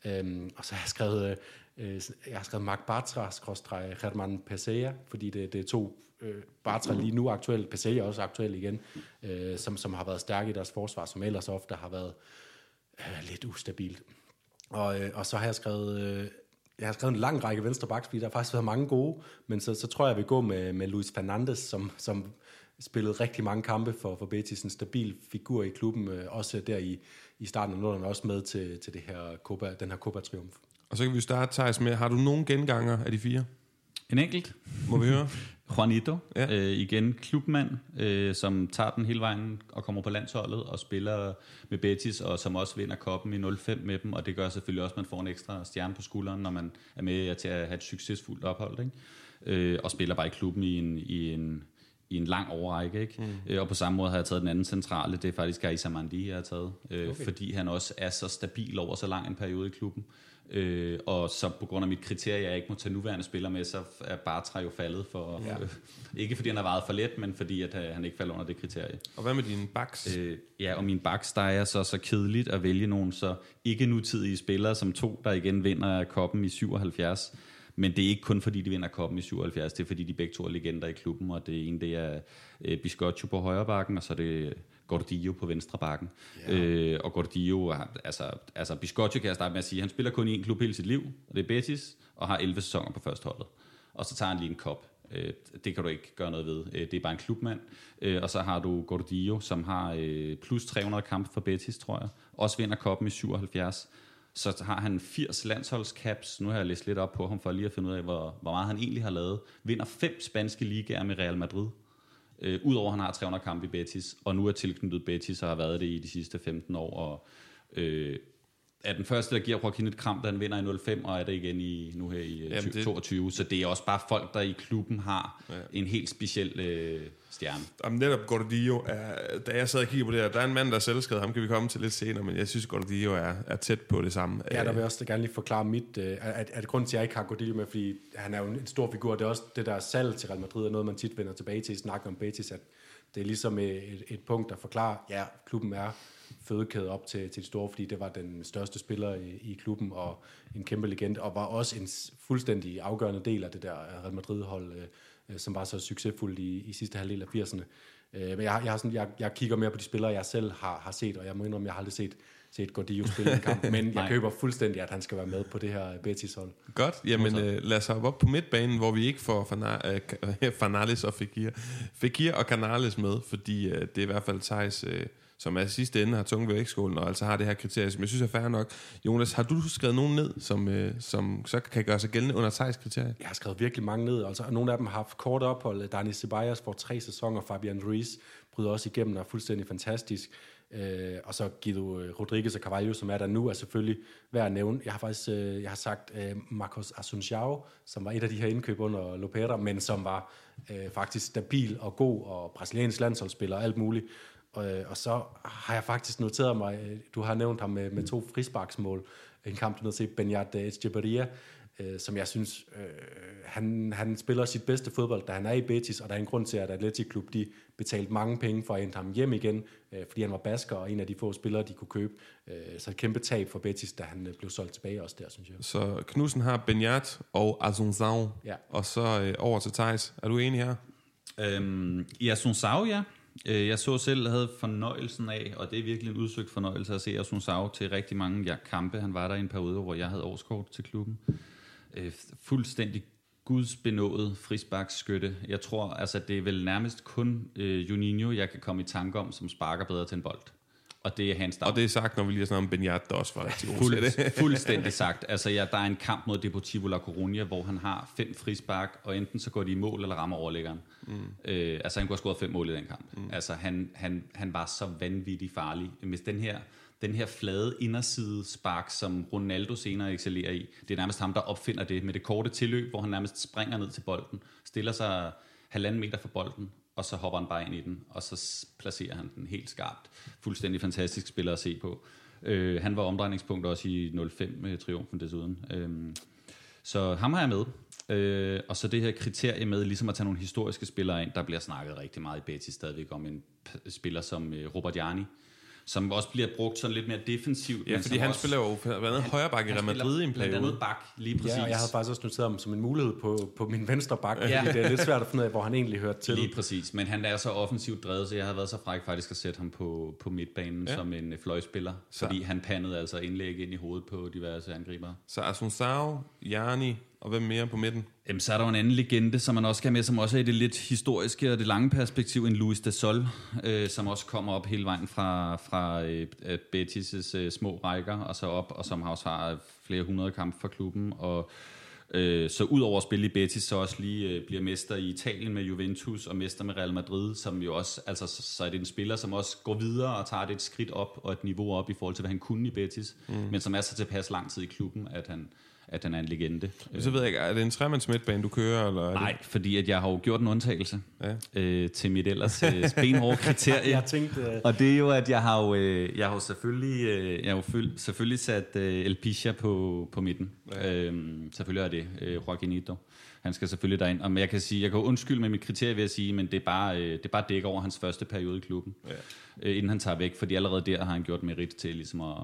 Øhm, og så har jeg skrevet, øh, øh jeg har skrevet Mark Bartra, skråstreg Herman Pesea, fordi det, det er to øh, Bartra lige nu aktuelt, Pesea også aktuel igen, øh, som, som har været stærke i deres forsvar, som ellers ofte har været øh, lidt ustabilt. Og, øh, og så har jeg skrevet, øh, jeg har skrevet en lang række venstre backs, fordi der har faktisk været mange gode, men så, så tror jeg, jeg vil gå med, med Luis Fernandes, som, som spillede rigtig mange kampe for, for Betis, en stabil figur i klubben, øh, også der i, i starten af nullerne, også med til, til det her Copa, den her Copa-triumf. Og så kan vi starte, Thijs, med, har du nogen genganger af de fire? En enkelt. Må vi høre? Juanito, ja. øh, igen klubmand, øh, som tager den hele vejen og kommer på landsholdet og spiller med Betis, og som også vinder koppen i 0-5 med dem, og det gør selvfølgelig også, at man får en ekstra stjerne på skulderen, når man er med til at have et succesfuldt ophold, ikke? Øh, og spiller bare i klubben i en, i en, i en lang overrække. Ikke? Mm. Øh, og på samme måde har jeg taget den anden centrale, det er faktisk Gaisa Mandi, jeg har taget, øh, okay. fordi han også er så stabil over så lang en periode i klubben. Øh, og så på grund af mit kriterie, jeg ikke må tage nuværende spiller med, så er Bartra jo faldet for... Ja. Øh, ikke fordi han har været for let, men fordi at, øh, han ikke falder under det kriterie. Og hvad med dine backs? Øh, ja, og min backs, der er så, så kedeligt at vælge nogle så ikke nutidige spillere som to, der igen vinder koppen i 77. Men det er ikke kun fordi, de vinder koppen i 77, det er fordi, de begge to er legender i klubben, og det ene det er øh, Biscotto på højre bakken, og så er det Gordillo på venstre bakken. Ja. Øh, og Gordillo, altså, altså Biscotto kan jeg starte med at sige, han spiller kun i en klub hele sit liv, og det er Betis, og har 11 sæsoner på første holdet. Og så tager han lige en kop. Øh, det kan du ikke gøre noget ved. Øh, det er bare en klubmand. Øh, og så har du Gordillo, som har øh, plus 300 kampe for Betis, tror jeg. Også vinder koppen i 77 så har han 80 landsholdscaps. Nu har jeg læst lidt op på ham for lige at finde ud af, hvor, hvor meget han egentlig har lavet. Vinder fem spanske ligaer med Real Madrid. Øh, Udover at han har 300 kampe i Betis, og nu er tilknyttet Betis og har været det i de sidste 15 år. Og, øh, er den første, der giver Joaquin et kram, da han vinder i 05, og er det igen i, nu her i Jamen, Jamen, det- 22. Så det er også bare folk, der i klubben har ja. en helt speciel øh, stjerne. Jamen netop Gordillo, er, da jeg sad og kiggede på det her, der er en mand, der er selvskrevet, ham kan vi komme til lidt senere, men jeg synes, Gordillo er, er tæt på det samme. Ja, der vil jeg også gerne lige forklare mit, øh, at, at grunden til, at jeg ikke har Gordillo med, fordi han er jo en stor figur, det er også det der salg til Real Madrid, er noget, man tit vender tilbage til i snakken om Betis, at det er ligesom et, et punkt, der forklarer, ja, klubben er fødekæde op til, til de store, fordi det var den største spiller i, i klubben, og en kæmpe legende, og var også en fuldstændig afgørende del af det der Real Madrid-hold, øh, øh, som var så succesfuldt i, i sidste halvdel af 80'erne. Øh, men jeg, jeg, har sådan, jeg, jeg kigger mere på de spillere, jeg selv har, har set, og jeg må indrømme, jeg har aldrig set, set Gordillo spille en kamp, men jeg køber fuldstændig, at han skal være med på det her Betis-hold. Godt, jamen øh, lad os hoppe op på midtbanen, hvor vi ikke får Fana- øh, Fanales og Fekir. Fekir og Canales med, fordi øh, det er i hvert fald Thijs, øh, som er sidste ende har tunge ved vægtskålen, og altså har det her kriterie, som jeg synes er fair nok. Jonas, har du skrevet nogen ned, som, øh, som så kan gøre sig gældende under Thijs kriterie? Jeg har skrevet virkelig mange ned, altså, og nogle af dem har haft kort ophold. Dani Ceballos får tre sæsoner, Fabian Ruiz bryder også igennem og er fuldstændig fantastisk. Øh, og så Guido øh, Rodriguez og Carvalho, som er der nu, er selvfølgelig værd at nævne. Jeg har faktisk øh, jeg har sagt øh, Marcos Asunciao, som var et af de her indkøb under Lopera, men som var øh, faktisk stabil og god og brasiliansk landsholdsspiller og alt muligt. Og, øh, og så har jeg faktisk noteret mig, øh, du har nævnt ham med, med to frisparksmål, en kamp, du nødt til Benyat Echeverria, øh, som jeg synes, øh, han, han spiller sit bedste fodbold, da han er i Betis, og der er en grund til, at Atletic Klub de betalte mange penge for at hente ham hjem igen, øh, fordi han var basker og en af de få spillere, de kunne købe. Øh, så et kæmpe tab for Betis, da han øh, blev solgt tilbage også der, synes jeg. Så Knudsen har Benyat og Azunzao, Ja. og så øh, over til Thijs. Er du enig her? Øhm, I Asunsao, ja. Øh, jeg så selv, havde fornøjelsen af, og det er virkelig en udsøgt fornøjelse at se Asunsao til rigtig mange ja, kampe. Han var der i en periode, hvor jeg havde årskort til klubben. Øh, fuldstændig gudsbenået frisbakskytte. Jeg tror, altså det er vel nærmest kun øh, Juninho, jeg kan komme i tanke om, som sparker bedre til en bold. Og det er hans Og det er sagt, når vi lige har snakket om Benyat, der også var rigtig god Fuld, fuldstændig sagt. Altså, ja, der er en kamp mod Deportivo La Coruña, hvor han har fem frispark, og enten så går de i mål, eller rammer overlæggeren. Mm. Øh, altså, han kunne have scoret fem mål i den kamp. Mm. Altså, han, han, han var så vanvittigt farlig. Hvis den her, den her flade inderside spark, som Ronaldo senere excellerer i, det er nærmest ham, der opfinder det med det korte tilløb, hvor han nærmest springer ned til bolden, stiller sig halvanden meter fra bolden, og så hopper han bare ind i den, og så placerer han den helt skarpt. Fuldstændig fantastisk spiller at se på. Øh, han var omdrejningspunkt også i 05 med triumfen desuden. Øh, så ham har jeg med. Øh, og så det her kriterie med ligesom at tage nogle historiske spillere ind. Der bliver snakket rigtig meget i Betis stadigvæk om en p- spiller som øh, Robert Jarni, som også bliver brugt sådan lidt mere defensivt. Ja, fordi han også- spiller jo blandt andet højre bakke i Real Madrid i en blandt periode. andet bak, lige præcis. Ja, og jeg havde faktisk også noteret ham som en mulighed på, på min venstre bak, Ja. fordi det er lidt svært at finde ud af, hvor han egentlig hørte til. Lige præcis, men han er så offensivt drevet, så jeg havde været så fræk faktisk at sætte ham på, på midtbanen ja. som en øh, fløjspiller, Så- fordi han pandede altså indlæg ind i hovedet på diverse angribere. Så Asunsao, Jarni, og hvem mere på midten? Jamen, så er der jo en anden legende, som man også skal have med, som også er i det lidt historiske og det lange perspektiv, en Luis de Sol, øh, som også kommer op hele vejen fra, fra øh, Betis' øh, små rækker og så op, og som har også har flere hundrede kampe for klubben, og øh, så ud over at spille i Betis, så også lige øh, bliver mester i Italien med Juventus og mester med Real Madrid, som jo også, altså så, så er det en spiller, som også går videre og tager det et skridt op og et niveau op i forhold til, hvad han kunne i Betis, mm. men som er så tilpas lang tid i klubben, at han, at han er en legende. Så ved jeg ikke, er det en tremands midtbane, du kører? Eller er Nej, fordi at jeg har jo gjort en undtagelse Ja. øh, til mit ellers øh, benhårde kriterie. Jeg tænkte, øh, Og det er jo, at jeg har jo, øh, jeg har jo selvfølgelig, øh, jeg har jo føl- selvfølgelig sat øh, El Pisha på, på midten. Ja. Øhm, selvfølgelig er det øh, Joaquinito. Han skal selvfølgelig derind. Og men jeg kan sige, jeg kan jo undskylde med mit kriterie ved at sige, men det er bare, øh, det er bare dæk over hans første periode i klubben, ja. øh, inden han tager væk. Fordi allerede der har han gjort merit til ligesom at,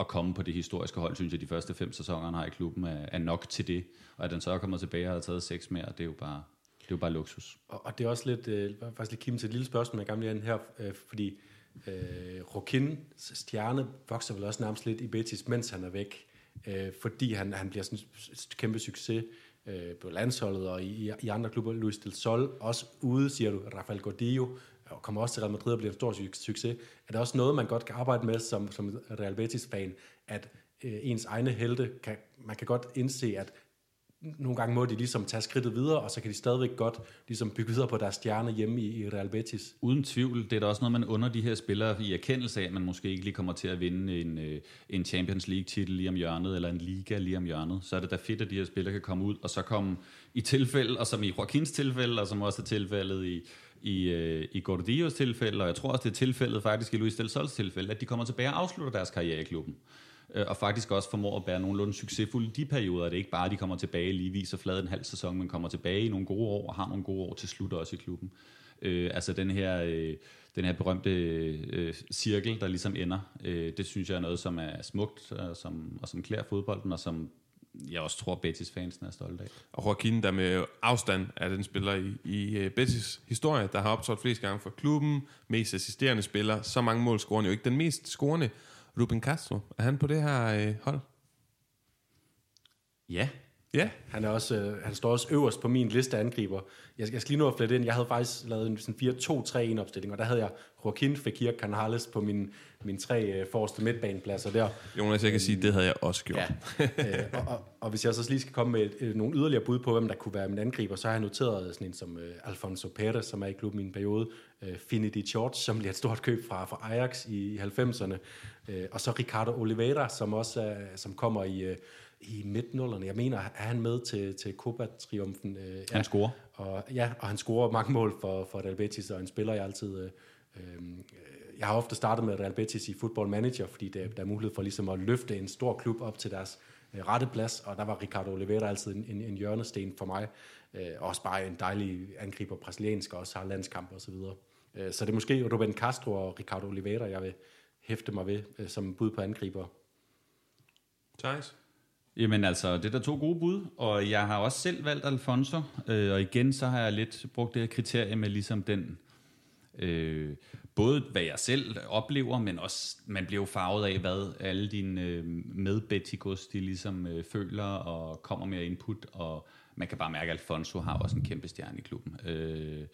at komme på det historiske hold, synes jeg, de første fem sæsoner, han har i klubben, er, er nok til det. Og at den så er kommet tilbage og har taget seks mere, det er jo bare, det er jo bare luksus. Og, og det er også lidt, øh, faktisk lidt kim til et lille spørgsmål, jeg gerne vil have her, øh, fordi øh, Rokin stjerne vokser vel også nærmest lidt i Betis, mens han er væk, øh, fordi han, han bliver sådan en kæmpe succes øh, på landsholdet og i, i andre klubber. Luis del Sol, også ude, siger du, Rafael Gordillo, og kommer også til Real Madrid og bliver en stor succes. Er det også noget, man godt kan arbejde med som, som Real Betis-fan, at øh, ens egne helte, kan, man kan godt indse, at nogle gange må de ligesom tage skridtet videre, og så kan de stadigvæk godt ligesom bygge videre på deres stjerne hjemme i, i Real Betis. Uden tvivl, det er da også noget, man under de her spillere i erkendelse af, at man måske ikke lige kommer til at vinde en, øh, en Champions League-titel lige om hjørnet, eller en Liga lige om hjørnet. Så er det da fedt, at de her spillere kan komme ud, og så komme i tilfælde, og som i Joaquins tilfælde, og som også er tilfældet i, i, øh, i Gordillos tilfælde, og jeg tror også, det er tilfældet faktisk i Luis Del Sols tilfælde, at de kommer tilbage og afslutter deres karriere i klubben. Øh, og faktisk også formår at bære nogenlunde succesfulde de perioder. Det er ikke bare, at de kommer tilbage lige viser flad en halv sæson, men kommer tilbage i nogle gode år og har nogle gode år til slut også i klubben. Øh, altså den her, øh, den her berømte øh, cirkel, der ligesom ender, øh, det synes jeg er noget, som er smukt og som, og som klæder fodbolden, og som jeg også tror, Betis fansen er stolte af. Og Joaquin, der med afstand er den spiller i, i uh, Betis historie, der har optrådt flest gange for klubben, mest assisterende spiller, så mange mål scorer jo ikke den mest scorende, Ruben Castro. Er han på det her uh, hold? Ja. Ja. Han, er også, øh, han står også øverst på min liste af angriber. Jeg, jeg skal lige nå at flette ind. Jeg havde faktisk lavet en sådan 4-2-3-1 opstilling, og der havde jeg Joaquin, Fekir, Canales på min, mine tre øh, forreste midtbanepladser der. Jonas, jeg kan sige, det havde jeg også gjort. Ja. øh, og, og, og hvis jeg så lige skal komme med et, et, nogle yderligere bud på, hvem der kunne være min angriber, så har jeg noteret sådan en som øh, Alfonso Perez, som er i klubben i en periode, øh, Finidi George, som bliver et stort køb fra, fra Ajax i, i 90'erne, øh, og så Ricardo Oliveira, som også er, som kommer i... Øh, i midt-nullerne. Jeg mener, er han med til, til Copa-triumfen? Øh, ja. Han scorer. Og, ja, og han scorer mange mål for, for Real Betis, og en spiller, jeg altid... Øh, øh, jeg har ofte startet med Real Betis i Football Manager, fordi der, der er mulighed for ligesom at løfte en stor klub op til deres øh, rette plads, og der var Ricardo Oliveira altid en, en, en hjørnesten for mig. Øh, også bare en dejlig angriber, brasiliansk, og også har landskamp og så videre. Øh, så det er måske Ruben Castro og Ricardo Oliveira, jeg vil hæfte mig ved øh, som bud på angriber. Thijs? Jamen altså, det er der to gode bud, og jeg har også selv valgt Alfonso, øh, og igen så har jeg lidt brugt det her kriterie med ligesom den, øh, både hvad jeg selv oplever, men også, man bliver jo farvet af, hvad alle dine øh, medbetikos, de ligesom øh, føler og kommer med input, og man kan bare mærke, at Alfonso har også en kæmpe stjerne i klubben. Øh,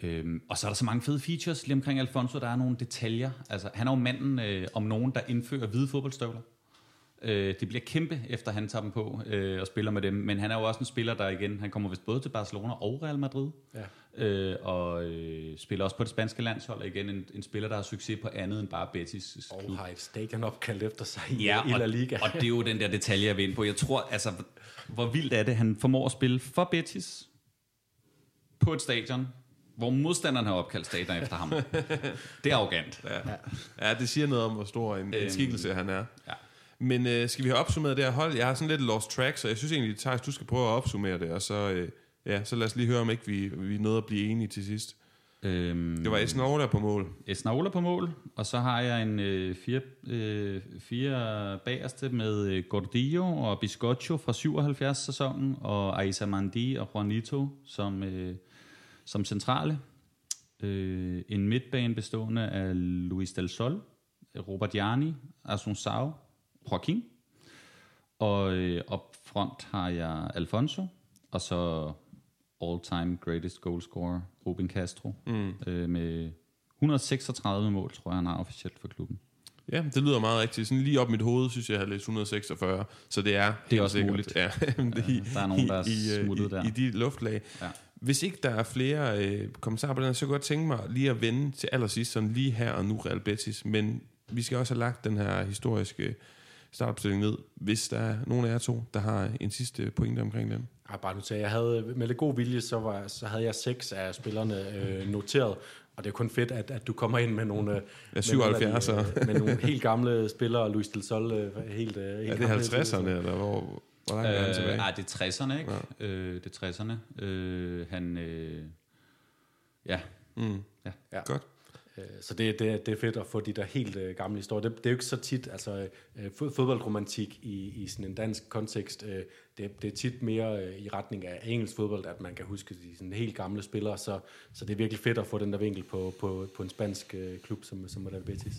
Øhm, og så er der så mange fede features lige omkring Alfonso. Der er nogle detaljer. Altså, han er jo manden øh, om nogen, der indfører hvide fodboldstøvler. Øh, det bliver kæmpe, efter han tager dem på øh, og spiller med dem. Men han er jo også en spiller, der igen, han kommer vist både til Barcelona og Real Madrid. Ja. Øh, og øh, spiller også på det spanske landshold. Og igen, en, en spiller, der har succes på andet end bare Betis' klub. Og har et stadion opkaldt efter sig ja, i, i La Liga. Og, og det er jo den der detalje, jeg vil ind på. Jeg tror, altså, hvor vildt er det, han formår at spille for Betis på et stadion, hvor modstanderen har opkaldt stadion efter ham. det er arrogant. Ja. ja, det siger noget om, hvor stor en, en Øhm, skikkelse han er. Ja. Men øh, skal vi have opsummeret det her hold? Jeg har sådan lidt lost track, så jeg synes egentlig, Thijs, du skal prøve at opsummere det, og så, øh, ja, så lad os lige høre, om ikke vi, vi nåede at blive enige til sidst. Øhm, Det var Esnaola på mål. Esnaola på mål, og så har jeg en øh, fire, øh, fire bagerste med øh, Gordillo og Biscotto fra 77-sæsonen, og Aisa Mandi og Juanito som, øh, som centrale. Øh, en midtbane bestående af Luis Del Sol, Robert Jani, Asunsao, Joaquin. Og øh, op front har jeg Alfonso, og så all-time greatest goal scorer, Ruben Castro, mm. øh, med 136 mål, tror jeg, han har officielt for klubben. Ja, det lyder meget rigtigt. Sådan lige op mit hoved, synes jeg, jeg har læst 146, så det er Det er også sikkert. muligt. Ja, det i, der er nogen, der er i, øh, smuttet i, der. I de luftlag. Ja. Hvis ikke der er flere øh, kommentarer på den, så kunne jeg godt tænke mig lige at vende til allersidst, sådan lige her og nu Real Betis. Men vi skal også have lagt den her historiske startopstilling ned, hvis der er nogen af jer to, der har en sidste pointe omkring den. Jeg bare notere, jeg havde med lidt god vilje, så, var, så havde jeg seks af spillerne øh, noteret, og det er kun fedt, at, at du kommer ind med nogle, øh, med, 77'ere. nogle, af de, øh, med nogle helt gamle spillere, Luis Del Sol, øh, helt, øh, helt Er det gamle, 50'erne, eller hvor, hvor langt er han tilbage? Øh, nej, det er 60'erne, ikke? Ja. Øh, det er 60'erne. Øh, han, øh, ja. Mm. ja. Ja. Godt. Øh, Så det, det, det er fedt at få de der helt øh, gamle historier. Det, det er jo ikke så tit, altså øh, fodboldromantik i, i sådan en dansk kontekst, øh, det, det er tit mere øh, i retning af engelsk fodbold, at man kan huske de sådan helt gamle spillere, så, så det er virkelig fedt at få den der vinkel på, på, på en spansk øh, klub som, som Real Betis.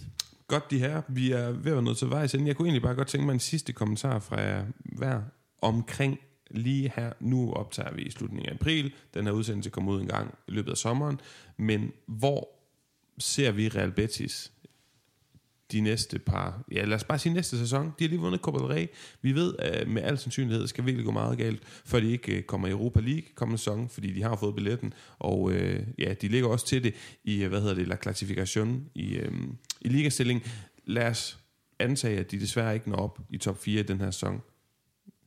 Godt, de her. Vi er ved at være nået til vejs ende. Jeg kunne egentlig bare godt tænke mig en sidste kommentar fra jer hver omkring lige her. Nu optager vi i slutningen af april. Den her udsendelse kommer ud en gang i løbet af sommeren. Men hvor ser vi Real Betis de næste par, ja lad os bare sige næste sæson. De har lige vundet Copa del Rey. Vi ved at med al sandsynlighed skal virkelig gå meget galt, før de ikke øh, kommer i Europa League kommende sæson, fordi de har fået billetten. Og øh, ja, de ligger også til det i, øh, hvad hedder det, La Classification i, øh, i ligastilling. Lad os antage, at de desværre ikke når op i top 4 i den her sæson.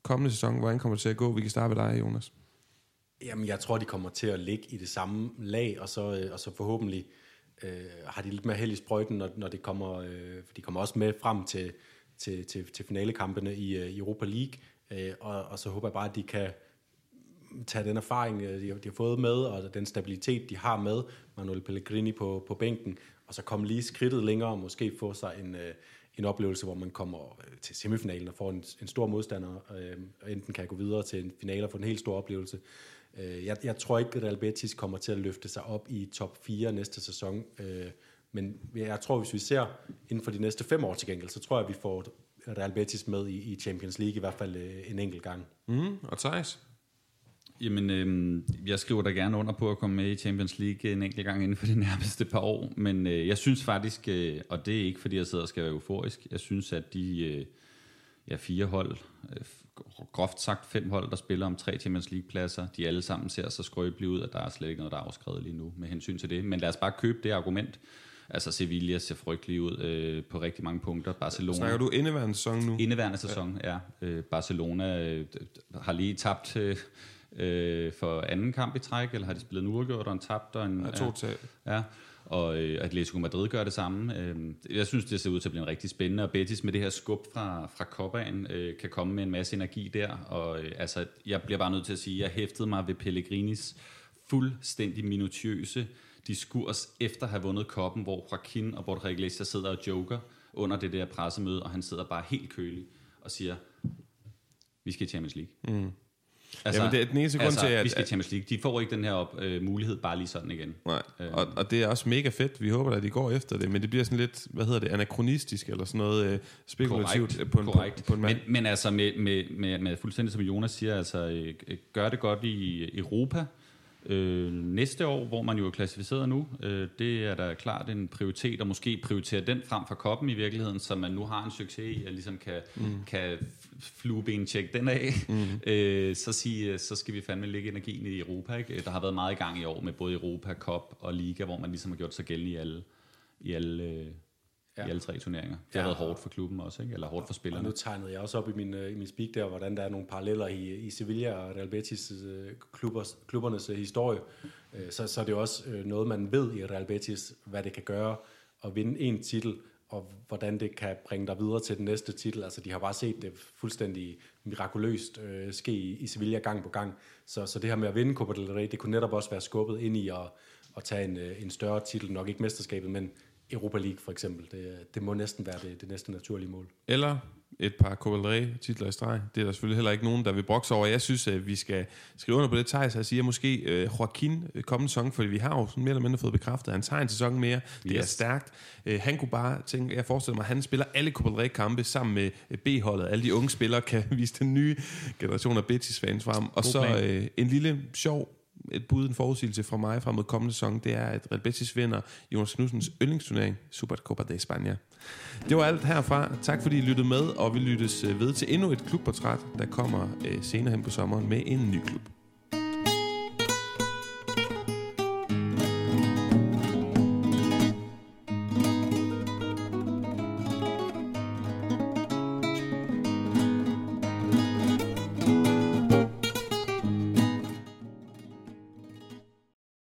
Kommende sæson, hvordan kommer det til at gå? Vi kan starte med dig, Jonas. Jamen, jeg tror, de kommer til at ligge i det samme lag, og så, øh, og så forhåbentlig øh, øh, har de lidt mere held i sprøjten, når, når det kommer, øh, for de kommer også med frem til, til, til, til finalekampene i, øh, Europa League, øh, og, og så håber jeg bare, at de kan tage den erfaring, øh, de har, de har fået med, og den stabilitet, de har med, Manuel Pellegrini på, på bænken, og så komme lige skridtet længere, og måske få sig en, øh, en oplevelse, hvor man kommer øh, til semifinalen og får en, en stor modstander, øh, og enten kan gå videre til en finale og få en helt stor oplevelse. Øh, jeg, jeg tror ikke, at Real Betis kommer til at løfte sig op i top 4 næste sæson, øh, men jeg tror, hvis vi ser inden for de næste fem år til gengæld, så tror jeg, at vi får Real Betis med i, i Champions League, i hvert fald øh, en enkelt gang. Mm, og Thijs? Jamen, øh, jeg skriver da gerne under på at komme med i Champions League en enkelt gang inden for de nærmeste par år, men øh, jeg synes faktisk, øh, og det er ikke fordi jeg sidder og skal være euforisk, jeg synes, at de øh, ja, fire hold, øh, groft sagt fem hold, der spiller om tre Champions League-pladser, de alle sammen ser så skrøbelige ud, at der er slet ikke noget, der er afskrevet lige nu med hensyn til det. Men lad os bare købe det argument. Altså Sevilla ser frygtelig ud øh, på rigtig mange punkter. Barcelona. Snakker du indeværende sæson nu? Indeværende sæson, ja. ja. Øh, Barcelona øh, har lige tabt øh, øh, for anden kamp i træk, eller har de spillet en uafgjort og en tabt? Og en, ja, to tab. Ja, og øh, Atletico Madrid gør det samme. Øh, jeg synes, det ser ud til at blive en rigtig spændende, og Betis med det her skub fra, fra Copaen øh, kan komme med en masse energi der, og øh, altså, jeg bliver bare nødt til at sige, at jeg hæftede mig ved Pellegrinis fuldstændig minutiøse diskurs efter at have vundet koppen, hvor Joaquin og Borja Iglesias sidder og joker under det der pressemøde, og han sidder bare helt kølig og siger, vi skal i Champions League. Mm. Altså, Jamen, det er den eneste grund altså, til, at... vi skal Champions League. De får ikke den her op, øh, mulighed bare lige sådan igen. Nej, øh. og, og det er også mega fedt. Vi håber, at de går efter det, men det bliver sådan lidt, hvad hedder det, anachronistisk, eller sådan noget øh, spekulativt korrekt, på en, korrekt. På, på en mand. Men, men altså, med, med, med, med fuldstændig som Jonas siger, altså, øh, gør det godt i Europa, Øh, næste år, hvor man jo er klassificeret nu, øh, det er da klart en prioritet, og måske prioritere den frem for koppen i virkeligheden, så man nu har en succes i, at ligesom kan, mm. kan flueben tjekke den af, mm. øh, så, sige, så skal vi fandme lægge energien i Europa. Ikke? Der har været meget i gang i år med både Europa, Cup og Liga, hvor man ligesom har gjort sig gældende i alle, i alle øh, ja. i alle tre turneringer. Det ja. har været hårdt for klubben også, ikke? eller hårdt for spillerne. Og nu tegnede jeg også op i min, øh, i min speak der, hvordan der er nogle paralleller i, i Sevilla og Real Betis øh, klubbers, klubbernes øh, historie. Så, så er det også noget, man ved i Real Betis, hvad det kan gøre at vinde en titel, og hvordan det kan bringe dig videre til den næste titel. Altså, de har bare set det fuldstændig mirakuløst øh, ske i, i Sevilla gang på gang. Så, så det her med at vinde Copa del Rey, det kunne netop også være skubbet ind i at, at tage en, en større titel, nok ikke mesterskabet, men Europa League for eksempel. Det, det må næsten være det, det næste naturlige mål. Eller et par Copa titler i streg. Det er der selvfølgelig heller ikke nogen, der vil brokse over. Jeg synes, at vi skal skrive under på det, Thijs, og sige, at måske uh, Joaquin kommende sæson, fordi vi har jo sådan mere eller mindre fået bekræftet, at han tager en sæson mere. Det yes. er stærkt. Uh, han kunne bare tænke, jeg forestiller mig, at han spiller alle Copa kampe sammen med øh, B-holdet. Alle de unge spillere kan vise den nye generation af Betis-fans frem. Og God så uh, en lille sjov et bud, en forudsigelse fra mig frem mod kommende sæson, det er, at Real Betis vinder Jonas Knudsens yndlingsturnering, Supercopa de España. Det var alt herfra. Tak fordi I lyttede med, og vi lyttes øh, ved til endnu et klubportræt, der kommer øh, senere hen på sommeren med en ny klub.